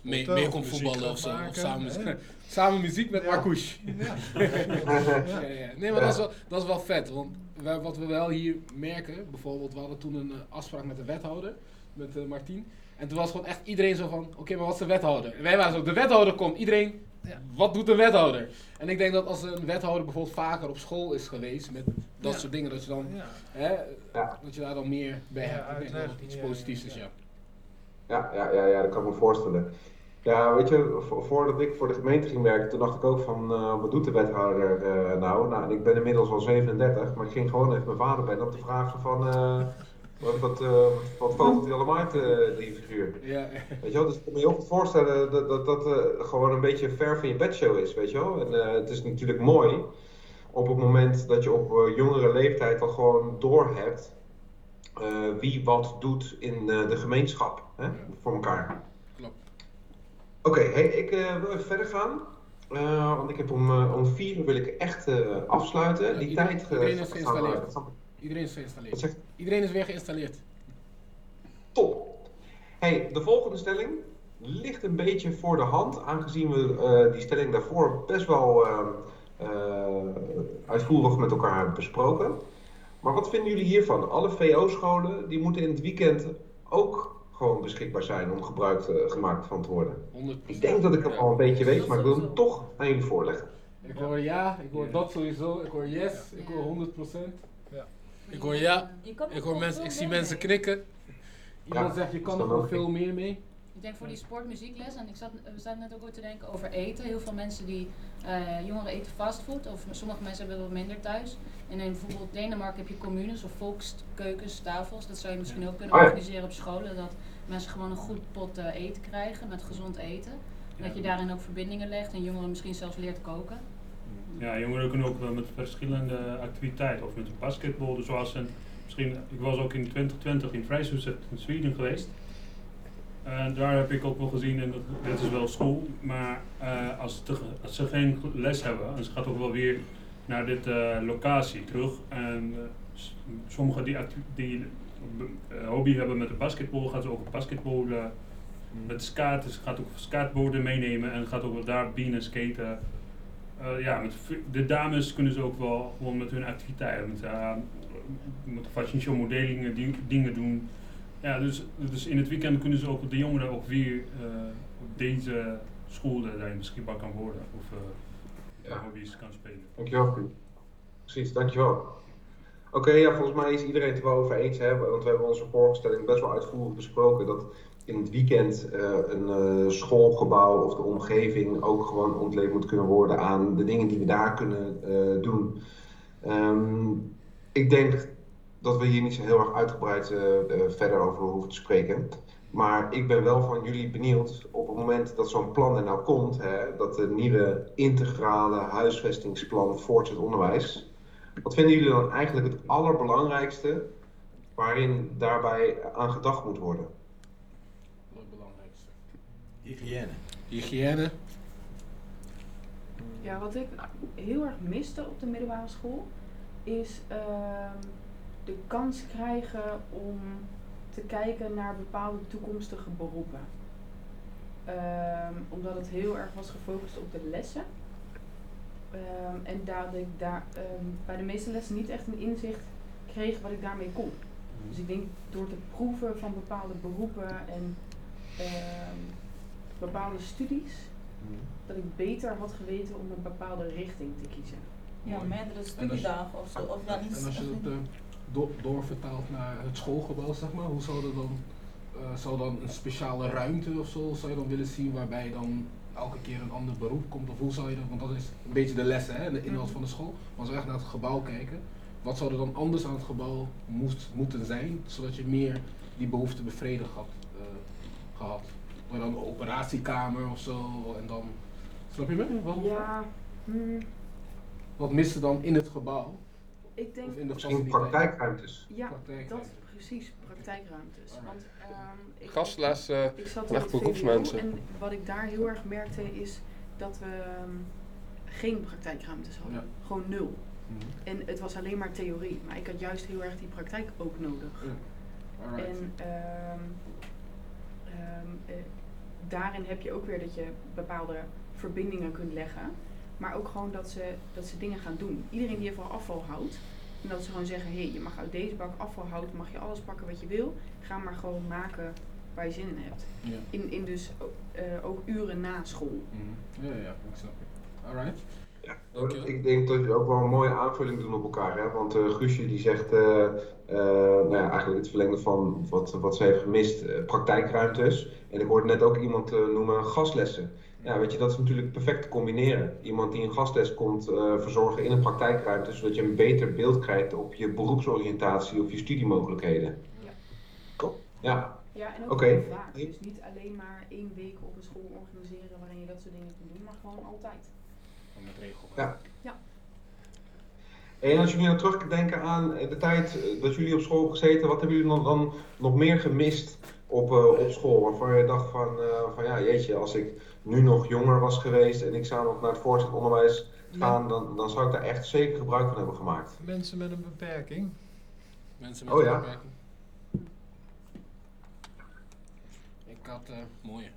mee, mee komt voetballen of zo. Of samen, samen muziek met ja. Marcouche. Ja. Nee, maar dat, is wel, dat is wel vet. Want wij, wat we wel hier merken, bijvoorbeeld, we hadden toen een uh, afspraak met de wethouder, met uh, Martien. En toen was gewoon echt iedereen zo van, oké, okay, maar wat is de wethouder? En wij waren zo, de wethouder komt, iedereen, wat doet een wethouder? En ik denk dat als een wethouder bijvoorbeeld vaker op school is geweest met dat soort dingen, dat je dan, hè, dat je daar dan meer bij hebt. Ik denk dat het iets positiefs is, ja. Ja, ja, ja, ja, dat kan ik me voorstellen. Ja, weet je, voordat ik voor de gemeente ging werken, toen dacht ik ook van, uh, wat doet de wethouder uh, nou? Nou, ik ben inmiddels al 37, maar ik ging gewoon even mijn vader bellen om te vragen van, uh, wat, wat, wat vogelt hij allemaal uit, die figuur? Ja. Weet je wel, dus ik kan me heel goed voorstellen dat dat, dat gewoon een beetje ver van je bedshow is, weet je wel? En het is natuurlijk mooi op het moment dat je op jongere leeftijd al gewoon door hebt wie wat doet in de gemeenschap hè, voor elkaar. Klopt. Oké, okay, hey, ik uh, wil even verder gaan. Uh, want ik heb om, uh, om vier uur wil ik echt afsluiten. Ja, Die iedereen, tijd iedereen is geïnstalleerd. Iedereen is geïnstalleerd. Iedereen is weer geïnstalleerd. Top. Hey, de volgende stelling ligt een beetje voor de hand, aangezien we die stelling daarvoor best wel uitvoerig met elkaar hebben besproken. Maar wat vinden jullie hiervan? Alle VO-scholen die moeten in het weekend ook gewoon beschikbaar zijn om gebruik uh, gemaakt van te worden. 100%. Ik denk dat ik het al een beetje weet, maar ik wil hem toch aan jullie voorleggen. Ik hoor ja, ik hoor dat sowieso, ik hoor yes, ik hoor 100%. Ja. Ik hoor ja, ik, hoor mensen, ik zie mensen knikken. Iemand zegt je kan er nog veel meer mee. Ik denk voor die sportmuziekles, en ik zat, we zaten net ook te denken over eten. Heel veel mensen die, uh, jongeren eten fastfood, of sommige mensen hebben het wat minder thuis. En in bijvoorbeeld Denemarken heb je communes of volkskeukens, tafels. Dat zou je misschien ook kunnen organiseren op scholen. Dat mensen gewoon een goed pot uh, eten krijgen met gezond eten. En dat je daarin ook verbindingen legt en jongeren misschien zelfs leert koken. Ja, jongeren kunnen ook met verschillende activiteiten of met een basketbal. Dus zoals een, misschien, ik was ook in 2020 in Vrijhuset in Zweden geweest. En daar heb ik ook wel gezien, en dit is wel school, maar uh, als, te, als, ze geen les hebben, en ze gaat ook wel weer naar dit uh, locatie terug. En sommigen die, die hobby hebben met de basketbal, gaan ze ook basketbal met skaten. Ze gaat ook skateboarden meenemen en gaat ook wel daar binnen skaten. ja, met de dames kunnen ze ook wel gewoon met hun activiteiten, met, met fashion show modelingen die, dingen doen. Ja, dus, dus in het weekend kunnen ze ook de jongeren ook weer uh, op deze scholen daarin beschikbaar kan worden of uh, ja. hobby's kan spelen. Dankjewel, Precies, dankjewel. Oké, okay, ja, volgens mij is iedereen het er wel over eens, hè, want we hebben onze voorstelling best wel uitvoerig besproken dat in het weekend uh, een schoolgebouw of de omgeving ook gewoon ontleed moet kunnen worden aan de dingen die we daar kunnen doen. Um, ik denk dat we hier niet zo heel erg uitgebreid uh, uh, verder over hoeven te spreken. Maar ik ben wel van jullie benieuwd op het moment dat zo'n plan er nou komt, hè, dat de nieuwe integrale huisvestingsplan voortgezet onderwijs. Wat vinden jullie dan eigenlijk het allerbelangrijkste waarin daarbij aan gedacht moet worden? Wat het belangrijkste? Hygiëne. Hygiëne. Ja, wat ik heel erg miste op de middelbare school is. Uh, de kans krijgen om te kijken naar bepaalde toekomstige beroepen. Um, omdat het heel erg was gefocust op de lessen. Um, en dat ik daar um, bij de meeste lessen niet echt een inzicht kreeg wat ik daarmee kon. Dus ik denk door te proeven van bepaalde beroepen en bepaalde studies, dat ik beter had geweten om een bepaalde richting te kiezen. Ja, meerdere studiedagen of zo. Of dan iets. En als je dat, do doorvertaald naar het schoolgebouw, zeg maar? Hoe zou dat dan, uh, zou dan een speciale ruimte of zo, zou je dan willen zien waarbij dan elke keer een ander beroep komt? Of hoe zou je dat, want dat is een beetje de lessen, hè, de inhoud van de school. Maar als we echt naar het gebouw kijken, wat zou er dan anders aan het gebouw moest, moeten zijn, zodat je meer die behoefte bevredigd had uh, gehad? Maar dan een operatiekamer of zo en dan, snap je me? Wat, ja. Hmm. Wat mist er dan in het gebouw? Ik denk of in de Misschien praktijkruimtes. Ja, dat precies, praktijkruimtes. Want, um, ik, Gastles, uh, ik zat echt voor groepsmensen. En wat ik daar heel erg merkte is dat we um, geen praktijkruimtes hadden. Ja. Gewoon nul. Mm -hmm. En het was alleen maar theorie. Maar ik had juist heel erg die praktijk ook nodig. Ja. En um, uh, daarin heb je ook weer dat je bepaalde verbindingen kunt leggen. Maar ook gewoon dat ze, dat ze dingen gaan doen. Iedereen die van afval houdt. En dat ze gewoon zeggen, hé, hey, je mag uit deze bak afval houden, mag je alles pakken wat je wil. Ga maar gewoon maken waar je zin in hebt. Ja. In, in dus uh, ook uren na school. Mm -hmm. Ja, ja, ik snap je. Alright. Ja, ik denk dat je ook wel een mooie aanvulling doen op elkaar. Hè? Want uh, Guusje die zegt, uh, nou ja, eigenlijk het verlengde van wat, wat ze heeft gemist, praktijkruimtes. En ik hoorde net ook iemand noemen gastlessen. Ja, weet je, dat is natuurlijk perfect te combineren. Iemand die een gastles komt uh, verzorgen in een praktijkruimte, zodat je een beter beeld krijgt op je beroepsoriëntatie of je studiemogelijkheden. Ja. Cool. Ja. Ja, en ook okay. heel vaak. Dus niet alleen maar één week op een school organiseren waarin je dat soort dingen kunt doen, maar gewoon altijd. Met regel. Ja. ja. En als jullie nou terugdenken aan de tijd dat jullie op school gezeten, wat hebben jullie dan, dan nog meer gemist op, uh, op school? Waarvan je dacht van, uh, van ja, jeetje, als ik nu nog jonger was geweest en ik zou nog naar het voortgezet onderwijs gaan, dan, dan zou ik daar echt zeker gebruik van hebben gemaakt. Mensen met een beperking. Mensen met oh, een ja. beperking. Ik had, uh, mooie.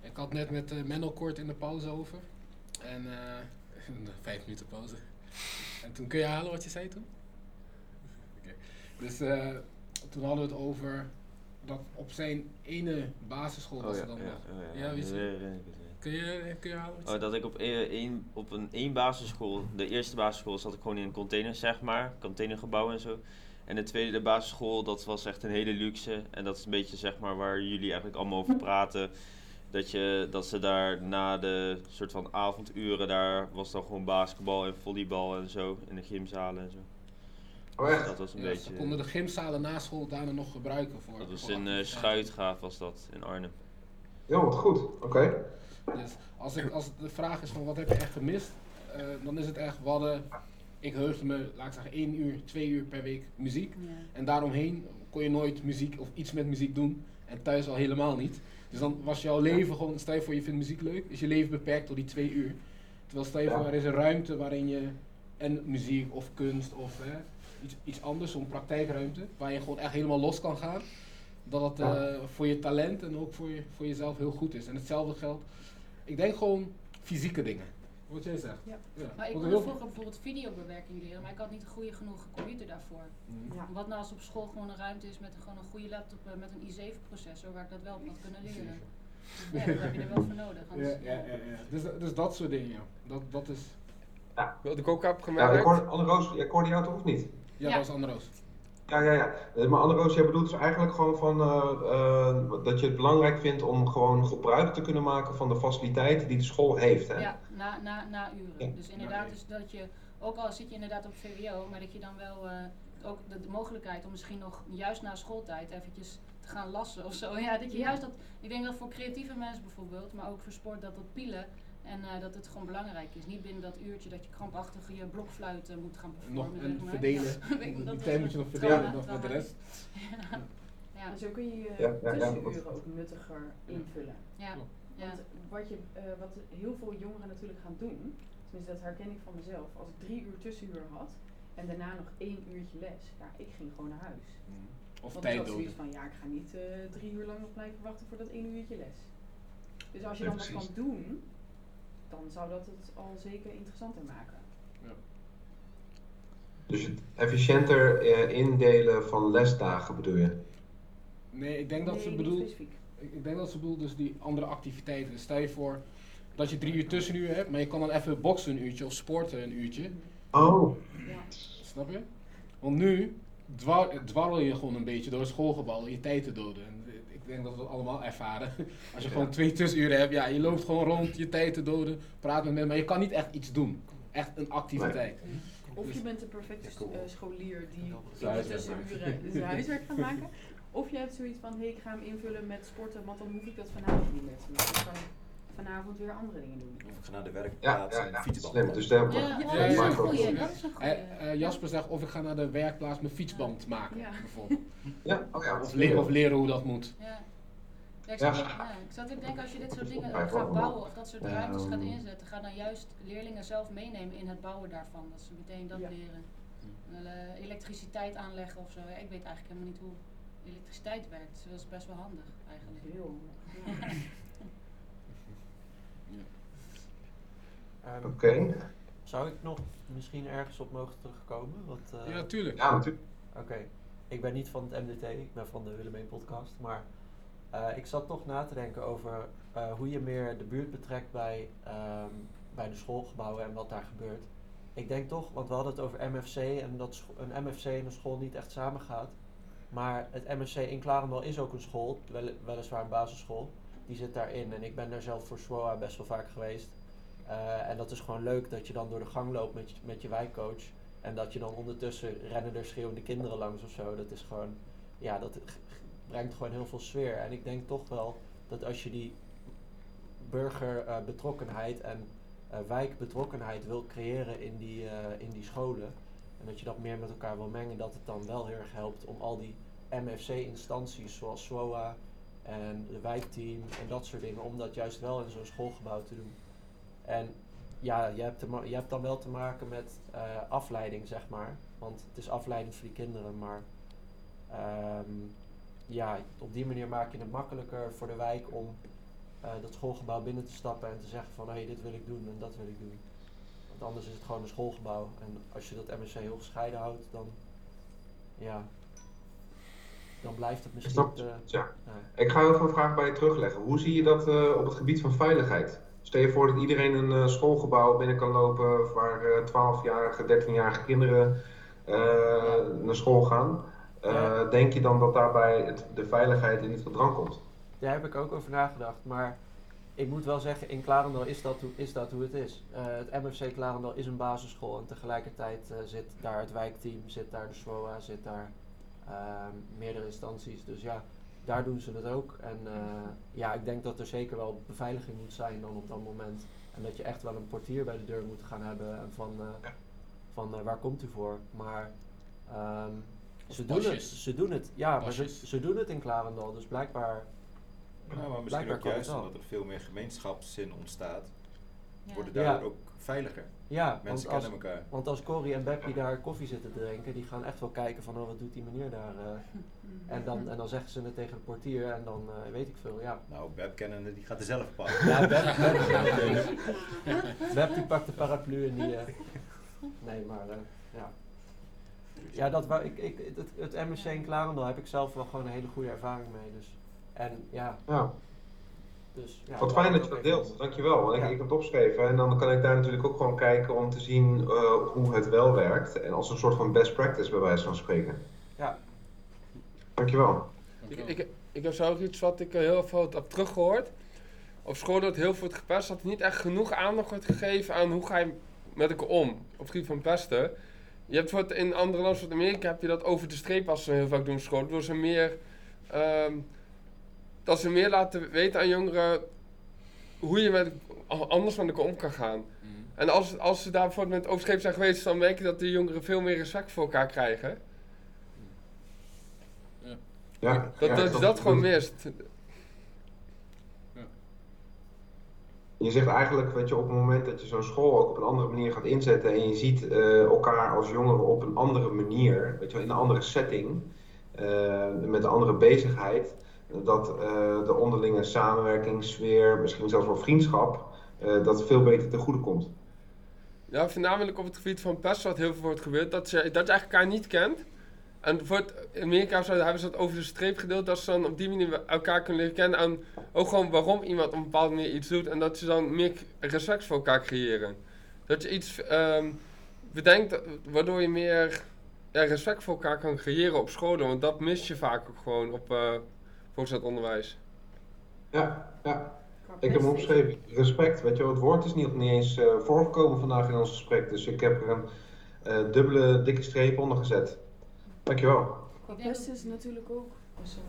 Ik had net met uh, Menno kort in de pauze over. En uh, vijf minuten pauze. En toen kun je halen wat je zei toen? Okay. Dus toen hadden we het over dat op zijn ene basisschool was oh, ja, dan ja, nog. Ja, ja, ja, weet je? Kun je, kun je halen? Oh, dat ik op één, op een één basisschool, de eerste basisschool zat ik gewoon in een container, zeg maar, containergebouw en zo. En de tweede de basisschool, dat was echt een hele luxe. En dat is een beetje zeg maar waar jullie eigenlijk allemaal over praten. Dat, je, dat ze daar na de soort van avonduren, daar was dan gewoon basketbal en volleybal en zo. In de gymzalen en zo. Oh, echt? Dat was een ja, beetje. Ze konden de gymzalen na school daarna nog gebruiken voor. Dat was voor in uh, Schuitgaaf was dat, in Arnhem. Ja, wat goed. Oké. Okay. Dus als, ik, als de vraag is van wat heb je echt gemist, uh, dan is het echt, we hadden, ik heugde me, laat ik zeggen, één uur, twee uur per week muziek. Ja. En daaromheen kon je nooit muziek of iets met muziek doen. En thuis al helemaal niet. Dus dan was jouw leven gewoon, stel je voor je vindt muziek leuk, is je leven beperkt tot die twee uur. Terwijl stel je voor, er is een ruimte waarin je en muziek of kunst of hè, iets, iets anders, zo'n praktijkruimte, waar je gewoon echt helemaal los kan gaan. Dat het uh, voor je talent en ook voor, je, voor jezelf heel goed is. En hetzelfde geldt, ik denk gewoon fysieke dingen. Wat jij zegt. Ja. Ja. Maar ik wilde vroeger bijvoorbeeld videobewerking leren, maar ik had niet een goede genoeg computer daarvoor. Mhm. Ja. Wat nou als op school gewoon een ruimte is met een, gewoon een goede laptop eh, met een i7-processor waar ik dat wel op had kunnen leren. Ja, dat heb je er wel voor nodig. Ja, ja, ja, ja. Dus, dus dat soort dingen, ja. Dat, dat is... Wat ik ook heb Ja, gemerkt. ik hoorde, Anne-Roos, jij hoorde jou toch of niet? Ja, dat is Anderoos. Ja, ja, ja. Eh, Maar Anne-Roos, jij bedoelt dus eigenlijk gewoon van, eh, eh, dat je het belangrijk vindt om gewoon gebruik te kunnen maken van de faciliteiten die de school heeft. Hè? Ja, na, na, na uren. Ja. Dus inderdaad, dus dat je, ook al zit je inderdaad op VWO, maar dat je dan wel eh, ook de, de mogelijkheid om misschien nog juist na schooltijd eventjes te gaan lassen of zo. Ja, dat je juist dat, ik denk dat voor creatieve mensen bijvoorbeeld, maar ook voor sport, dat dat pielen en eh, dat het gewoon belangrijk is. Niet binnen dat uurtje dat je krampachtig je blokfluit eh, moet gaan Nog performen. en zeg maar. verdelen. Ja, Die tijd moet je nog trauma- verdelen nog met de rest. Ja. Ja. En zo kun je je Ja, tussenuren ook nuttiger invullen. Ja. Ja. Want wat, je, eh, wat heel veel jongeren natuurlijk gaan doen, tenminste dat herken ik van mezelf, als ik drie uur tussenuur had en daarna nog één uurtje les, ja, ik ging gewoon naar huis. Of Want tijd zoiets van, ja, ik ga niet eh, drie uur lang nog blijven wachten voor dat één uurtje les. Dus als je Ja, dan wat kan doen, dan zou dat het al zeker interessanter maken. Dus het efficiënter eh, indelen van lesdagen bedoel je? Nee, ik denk dat nee, ze bedoelt... Ik, denk dat ze bedoelt dus die andere activiteiten. Dus stel je voor dat je drie uur tussenuur hebt, maar je kan dan even boksen een uurtje of sporten een uurtje. Oh, Ja. Snap je? Want nu dwar, dwarrel je gewoon een beetje door het schoolgebouw en je tijd te doden. En denk dat we dat allemaal ervaren. Als je gewoon twee tussenuren hebt, ja, je loopt gewoon rond, je tijd te doden, praat met mensen, maar je kan niet echt iets doen. Echt een activiteit. Of je bent de perfecte eh, scholier die in de huiswerk tussenuren zijn huiswerk gaat maken. Of je hebt zoiets van, hé, hey, ik ga hem invullen met sporten, want dan hoef ik dat vanavond niet meer te doen. Vanavond weer andere dingen doen. Of ik ga naar de werkplaats Ja, ja, en ja. fietsband. Slim, dus daar- Ja, Ja, ja, ja, dat is ja. een goeie, dat is een goeie. Eh, eh, Jasper zegt of ik ga naar de werkplaats mijn fietsband maken, Ja. bijvoorbeeld. Ja, oh ja, Of, le- of leren hoe dat moet. Ja. Ik, zat, ja, ik zat ook denken, als je dit soort dingen gaat bouwen of dat soort ruimtes gaat Ehm. inzetten, ga dan juist leerlingen zelf meenemen in het bouwen daarvan. Dat ze meteen dat leren. Eh, elektriciteit aanleggen of zo. Ja, ik weet eigenlijk helemaal niet hoe elektriciteit werkt. Dus dat is best wel handig eigenlijk. Heel Ehm, Oké. Zou ik nog misschien ergens op mogen terugkomen? Want, eh, Ja, tuurlijk. Ja, natuurlijk. Oké. Ik ben niet van het MDT, ik ben van de Willemijn podcast. Maar eh, ik zat toch na te denken over eh, hoe je meer de buurt betrekt bij, ehm, bij de schoolgebouwen en wat daar gebeurt. Ik denk toch, want we hadden het over MFC en dat een MFC en een school niet echt samengaat. Maar het MFC in Klarendal is ook een school, wel, weliswaar een basisschool. Die zit daarin en ik ben daar zelf voor SWOA best wel vaak geweest. Eh, en dat is gewoon leuk dat je dan door de gang loopt met je, met je wijkcoach. En dat je dan ondertussen rennen er schreeuwende kinderen langs of zo. Dat is gewoon, ja, dat brengt gewoon heel veel sfeer. En ik denk toch wel dat als je die burgerbetrokkenheid en eh, wijkbetrokkenheid wil creëren in die, eh, in die scholen. En dat je dat meer met elkaar wil mengen, dat het dan wel heel erg helpt om al die MFC-instanties zoals SWOA en de wijkteam en dat soort dingen, om dat juist wel in zo'n schoolgebouw te doen. En ja, je hebt, je hebt dan wel te maken met eh, afleiding, zeg maar. Want het is afleiding voor die kinderen, maar ehm, ja, op die manier maak je het makkelijker voor de wijk om eh, dat schoolgebouw binnen te stappen en te zeggen van hé, hey, dit wil ik doen en dat wil ik doen. Want anders is het gewoon een schoolgebouw. En als je dat MSC heel gescheiden houdt, dan ja, dan blijft het misschien snap ja. Ik ga heel veel vragen bij je terugleggen. Hoe zie je dat eh, op het gebied van veiligheid? Stel je voor dat iedereen een eh, schoolgebouw binnen kan lopen waar eh 12-jarige, 13-jarige kinderen eh, naar school gaan. Eh, Denk je dan dat daarbij het, de veiligheid in het gedrang komt? Daar heb ik ook over nagedacht. Maar ik moet wel zeggen, in Klarendal is dat, hoe- is dat hoe het is. Eh, het MFC Klarendal is een basisschool en tegelijkertijd eh, zit daar het wijkteam, zit daar de SWOA, zit daar meerdere instanties. Dus ja, daar doen ze het ook. En eh, ja, ik denk dat er zeker wel beveiliging moet zijn dan op dat moment. En dat je echt wel een portier bij de deur moet gaan hebben en van, eh, van eh, waar komt u voor. Maar ehm, ze, doen het, ze doen het. Ja, maar ze, ze doen het in Klarendal. Dus blijkbaar Ja, maar misschien Blijkbaar ook juist omdat er veel meer gemeenschapszin ontstaat, Ja. worden Ja. daardoor ook veiliger. Ja, Mensen want kennen als, elkaar. Want als Corrie en Beppie daar koffie zitten te drinken, die gaan echt wel kijken van oh, wat doet die meneer daar. eh. en, dan, en dan zeggen ze het tegen de portier en dan eh, weet ik veel, ja. Nou, Beb kennende, die gaat er zelf op Ja, Beb, Beb, Beb die pakt de paraplu en die... eh, nee, maar eh, ja. Ja, dat wou, ik, ik, het, het MSC in Klarendal heb ik zelf wel gewoon een hele goede ervaring mee. Dus. En ja, Ja. Dus, ja Wat fijn dat je dat deelt, dankjewel. Want ik, Ja. ik heb het opgeschreven en dan kan ik daar natuurlijk ook gewoon kijken om te zien eh, hoe het wel werkt. En als een soort van best practice bij wijze van spreken. Ja. Dankjewel. Ik, ik, ik heb zelf iets wat ik eh, heel veel heb teruggehoord. Op school wordt heel veel gepest, dat er niet echt genoeg aandacht wordt gegeven aan hoe ga je met elkaar om. Op het gebied van pesten. Je hebt bijvoorbeeld in andere landen zoals Amerika heb je dat over de streep als ze heel vaak doen op school. Door ze meer, ehm, dat ze meer laten weten aan jongeren hoe je met, anders met elkaar om kan gaan. En als, als ze daar bijvoorbeeld met over de streep zijn geweest, dan merk je dat de jongeren veel meer respect voor elkaar krijgen. Ja, Dat, ja, dat, dat- dat gewoon dat- mist. Je zegt eigenlijk, weet je, op het moment dat je zo'n school ook op een andere manier gaat inzetten en je ziet eh, elkaar als jongeren op een andere manier, weet je wel, in een andere setting, eh, met een andere bezigheid, dat eh, de onderlinge samenwerking, sfeer, misschien zelfs wel vriendschap, eh, dat veel beter ten goede komt. Ja, voornamelijk op het gebied van pest wat heel veel wordt gebeurd. Dat je, dat je elkaar niet kent. En voor in Amerika hebben ze dat over de streep gedeeld. Dat ze dan op die manier elkaar kunnen leren kennen. En ook gewoon waarom iemand op een bepaalde manier iets doet. En dat ze dan meer respect voor elkaar creëren. Dat je iets ehm, bedenkt waardoor je meer... Ja, respect voor elkaar kan creëren op scholen. Want dat mis je vaak ook gewoon op uh, voortgezet onderwijs. Ja, ja. Ik heb hem opgeschreven. Respect, weet je wel, het woord is niet, niet eens uh, voorgekomen vandaag in ons gesprek. Dus ik heb er een uh, dubbele dikke streep onder gezet. Dankjewel. Het beste is natuurlijk ook, oh, sorry,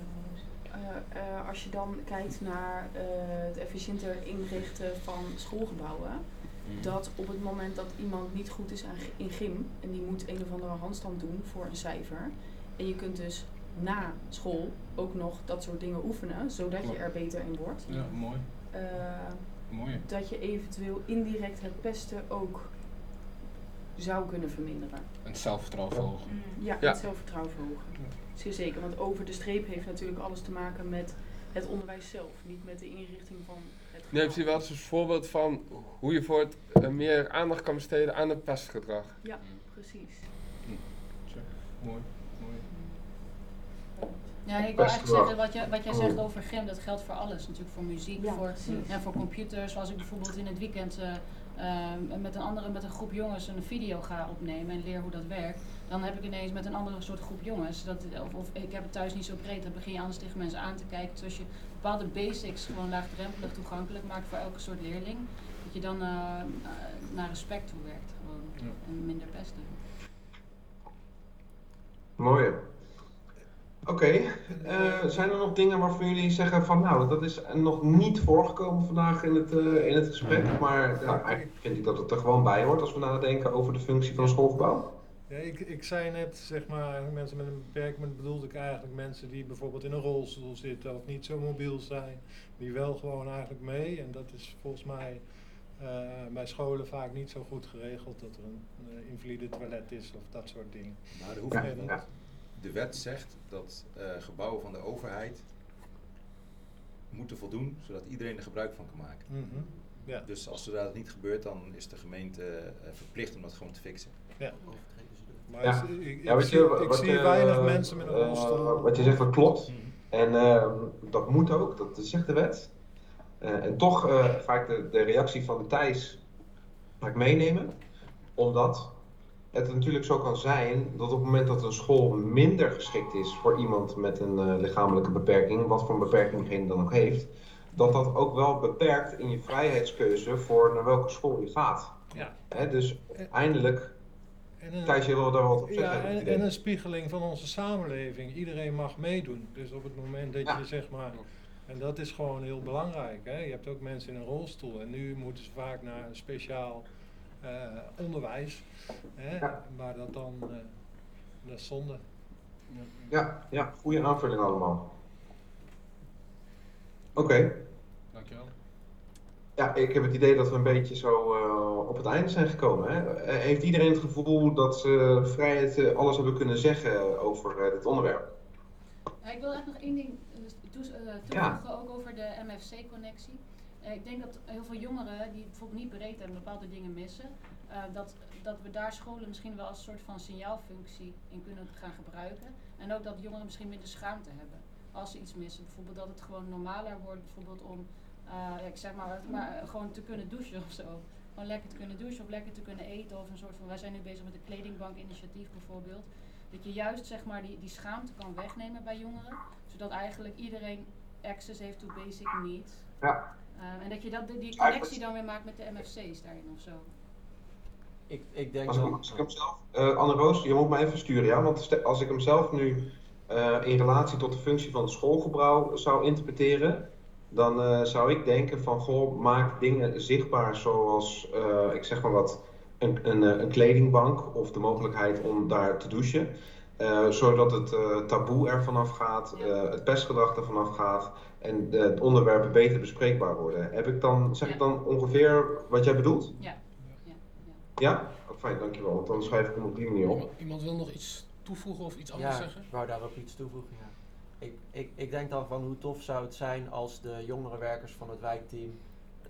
uh, uh, als je dan kijkt naar uh, het efficiënter inrichten van schoolgebouwen, mm. dat op het moment dat iemand niet goed is aan, in gym en die moet een of andere handstand doen voor een cijfer, en je kunt dus na school ook nog dat soort dingen oefenen, zodat je er beter in wordt. Ja, mooi. mooi. Dat je eventueel indirect het pesten ook zou kunnen verminderen. En zelfvertrouwen verhogen. Mm. Ja, ja, het zelfvertrouwen verhogen. Ja. Zeer zeker, want over de streep heeft natuurlijk alles te maken met het onderwijs zelf, niet met de inrichting van het Nee, heeft u wel eens een voorbeeld van hoe je voor het uh, meer aandacht kan besteden aan het pestgedrag? Ja, precies. Hm. Mooi, mooi. Ja, ik wil eigenlijk zeggen, wat, je, wat jij zegt over gym, dat geldt voor alles. Natuurlijk voor muziek, ja, voor, en voor computers. Zoals ik bijvoorbeeld in het weekend uh, uh, met een andere, met een groep jongens een video ga opnemen en leer hoe dat werkt. Dan heb ik ineens met een andere soort groep jongens, dat, of, of ik heb het thuis niet zo breed, dan begin je anders tegen mensen aan te kijken. Dus als je bepaalde basics gewoon laagdrempelig toegankelijk maakt voor elke soort leerling, dat je dan uh, naar respect toe werkt gewoon. Ja. En minder pesten. Mooi. Oké, okay. uh, zijn er nog dingen waarvan jullie zeggen van nou, dat is nog niet voorgekomen vandaag in het, uh, in het gesprek, maar ja, eigenlijk vind ik dat het er gewoon bij hoort als we nadenken over de functie van een schoolgebouw? Ja, ik, ik zei net, zeg maar, mensen met een beperking bedoelde ik eigenlijk mensen die bijvoorbeeld in een rolstoel zitten of niet zo mobiel zijn, die wel gewoon eigenlijk mee. En dat is volgens mij uh, bij scholen vaak niet zo goed geregeld dat er een, een invalide toilet is of dat soort dingen. Maar er hoeft ja, ja. De wet zegt dat uh, gebouwen van de overheid moeten voldoen, zodat iedereen er gebruik van kan maken. Mm -hmm. ja. Dus als dat niet gebeurt, dan is de gemeente uh, verplicht om dat gewoon te fixen. Ja. Maar ja. ik, ik, ja, ik zie, je, ik zie weinig mensen met een rolstoel. Uh, wat je zegt, dat klopt. Mm -hmm. En uh, dat moet ook, dat zegt de wet. Uh, en toch vaak de, de reactie van de Thijs ga ik meenemen. Omdat het natuurlijk zo kan zijn dat op het moment dat een school minder geschikt is voor iemand met een uh, lichamelijke beperking, wat voor een beperking diegene dan ook heeft, dat dat ook wel beperkt in je vrijheidskeuze voor naar welke school je gaat. Ja. Hè, dus eindelijk, Thijs, je wil daar wat op zeggen. Ja, en, en, een spiegeling van onze samenleving. Iedereen mag meedoen. Dus op het moment dat ja. je zeg maar... En dat is gewoon heel belangrijk. Hè? Je hebt ook mensen in een rolstoel en nu moeten ze vaak naar een speciaal uh, onderwijs. Hè? Ja. Maar dat dan, uh, dat is zonde. Ja, ja, goede aanvulling allemaal. Oké. Okay. Dankjewel. Ja, ik heb het idee dat we een beetje zo uh, op het einde zijn gekomen. Hè? Heeft iedereen het gevoel dat ze vrijheid alles hebben kunnen zeggen over dit onderwerp? Ja, ik wil echt nog één ding toevoegen, ja. ook over de MFC-connectie. Uh, ik denk dat heel veel jongeren die bijvoorbeeld niet bereid hebben bepaalde dingen missen, uh, dat, dat we daar scholen misschien wel als een soort van signaalfunctie in kunnen gaan gebruiken. En ook dat jongeren misschien minder schaamte hebben als ze iets missen. Bijvoorbeeld dat het gewoon normaler wordt, bijvoorbeeld om, ja, ik zeg maar, maar gewoon te kunnen douchen of zo. Gewoon lekker te kunnen douchen of lekker te kunnen eten of een soort van, wij zijn nu bezig met de kledingbank-initiatief bijvoorbeeld. Dat je juist zeg maar die, die schaamte kan wegnemen bij jongeren, zodat eigenlijk iedereen access heeft to basic needs. Ja. Uh, en dat je dat, die connectie dan weer maakt met de MFC's daarin of zo. Ik, ik denk als, ik, als ik hem zelf, uh, Anne Roos, je moet mij even sturen, ja? Want als ik hem zelf nu uh, in relatie tot de functie van het schoolgebouw zou interpreteren, dan uh, zou ik denken van, goh, maak dingen zichtbaar zoals, ik zeg maar wat, een, een, een, kledingbank of de mogelijkheid om daar te douchen. Zodat het taboe er vanaf gaat, het pestgedrag er vanaf gaat en de onderwerpen beter bespreekbaar worden. Heb ik dan, zeg ja. ik dan ongeveer wat jij bedoelt? Ja. Ja? ja? Oh, fijn, dankjewel. Want dan schrijf ik hem op die manier op. Iemand, wil nog iets toevoegen of iets anders ja, zeggen? ik wou daarop iets toevoegen, ja. Ik, ik, ik denk dan van hoe tof zou het zijn als de jongere werkers van het wijkteam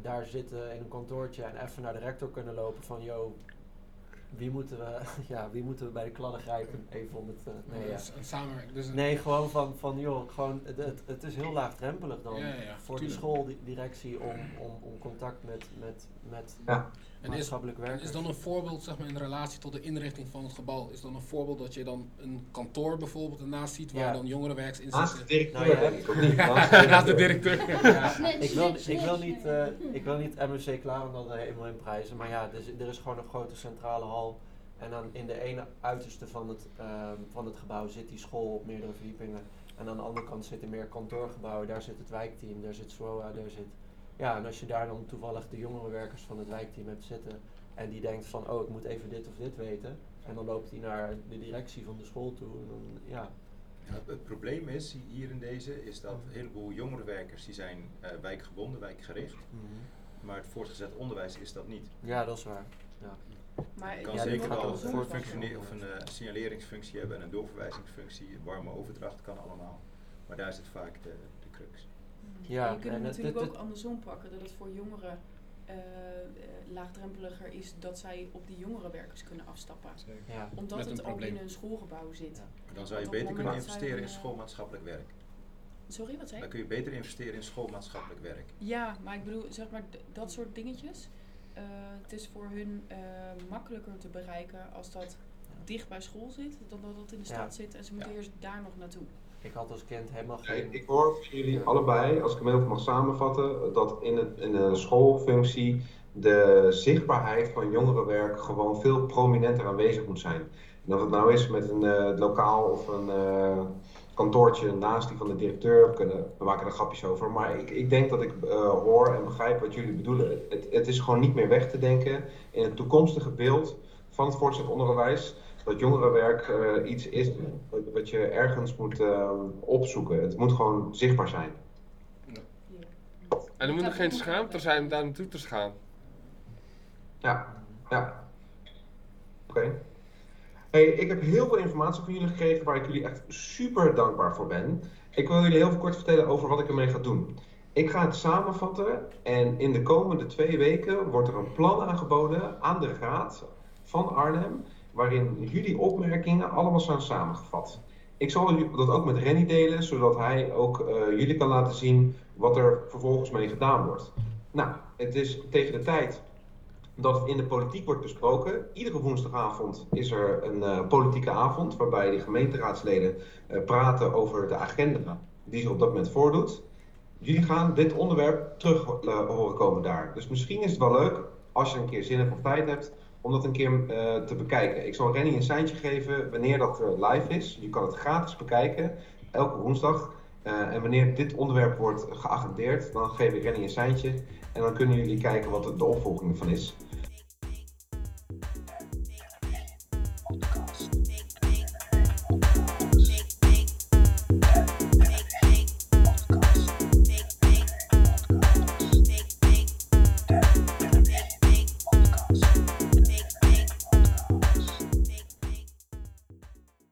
daar zitten in een kantoortje en even naar de rector kunnen lopen van, yo, wie moeten we, ja, wie moeten we bij de kladden grijpen? Even om het. Uh, nee, ja. Samenwerking. Dus nee, gewoon van, van joh, gewoon, het, het, het is heel laagdrempelig dan ja, ja, voor tuurlijk. de schooldirectie om, om, om contact met, met, met, ja. En is, en werkers. is dan een voorbeeld zeg maar, in relatie tot de inrichting van het gebouw? Is dan een voorbeeld dat je dan een kantoor bijvoorbeeld ernaast ziet waar Ja. dan jongerenwerks in Naast zitten? de directeur, Nou, ja. ik, niet? Naast de directeur. Ja, ik, wil, nee, ik, wil niet, eh, ik wil niet MFC klaar omdat helemaal in prijzen. Maar ja, er is, er is gewoon een grote centrale hal. En dan in de ene uiterste van het, ehm, van het gebouw zit die school op meerdere verdiepingen. En aan de andere kant zitten meer kantoorgebouwen. Daar zit het wijkteam, daar zit SWOA, daar zit... Ja, en als je daar dan toevallig de jongerenwerkers van het wijkteam hebt zitten... en die denkt van, oh, ik moet even dit of dit weten... en dan loopt hij naar de directie van de school toe en dan, ja... Ja, het, het probleem is hier in deze is dat een heleboel jongerenwerkers die zijn eh, wijkgebonden, wijkgericht. Maar het voortgezet onderwijs is dat niet. Ja, dat is waar. Ja. Maar Je kan Ja, zeker gaat wel een of een eh, signaleringsfunctie hebben en een doorverwijzingsfunctie, een warme overdracht kan allemaal. Maar daar zit vaak de, de crux. Ja, en je kunt en het natuurlijk het- ook andersom pakken, dat het voor jongeren eh, eh, laagdrempeliger is dat zij op die jongerenwerkers kunnen afstappen. Ja. Omdat Met het ook in hun schoolgebouw zit. Maar dan zou je beter kunnen investeren in eh, schoolmaatschappelijk werk. Sorry, wat zei Dan je? kun je beter investeren in schoolmaatschappelijk werk. Ja, maar ik bedoel, zeg maar, dat soort dingetjes. eh, het is voor hun eh, makkelijker te bereiken als dat dicht bij school zit, dan dat het in de Ja. stad zit en ze moeten eerst daar nog naartoe. Ik had als kind helemaal Ik, geen... ik hoor van jullie allebei, als ik hem heel even mag samenvatten, dat in, het, in schoolfunctie de zichtbaarheid van jongerenwerk gewoon veel prominenter aanwezig moet zijn. En of het nou is met een eh, lokaal of een eh, kantoortje naast die van de directeur, kunnen, we maken er grapjes over. Maar ik, ik denk dat ik eh, hoor en begrijp wat jullie bedoelen. Het, het is gewoon niet meer weg te denken in het toekomstige beeld van het voortgezet onderwijs. Dat jongerenwerk eh, iets is wat, je ergens moet eh, opzoeken. Het moet gewoon zichtbaar zijn. En er moet er geen schaamte zijn om daar naartoe te gaan. Ja, ja. Oké. Hey, ik heb heel veel informatie van jullie gekregen waar ik jullie echt super dankbaar voor ben. Ik wil jullie heel kort vertellen over wat ik ermee ga doen. Ik ga het samenvatten en in de komende twee weken wordt er een plan aangeboden aan de Raad van Arnhem, waarin jullie opmerkingen allemaal zijn samengevat. Ik zal dat ook met Renny delen, zodat hij ook eh, jullie kan laten zien wat er vervolgens mee gedaan wordt. Nou, het is tegen de tijd dat het in de politiek wordt besproken. Iedere woensdagavond is er een eh, politieke avond waarbij de gemeenteraadsleden eh, praten over de agenda die zich op dat moment voordoet. Jullie gaan dit onderwerp terug horen komen daar. Dus misschien is het wel leuk, als je een keer zin hebt of tijd hebt, om dat een keer eh, te bekijken. Ik zal Rennie een seintje geven wanneer dat eh, live is. Je kan het gratis bekijken, elke woensdag. Eh, en wanneer dit onderwerp wordt geagendeerd, dan geef ik Rennie een seintje. En dan kunnen jullie kijken wat de, de opvolging ervan is.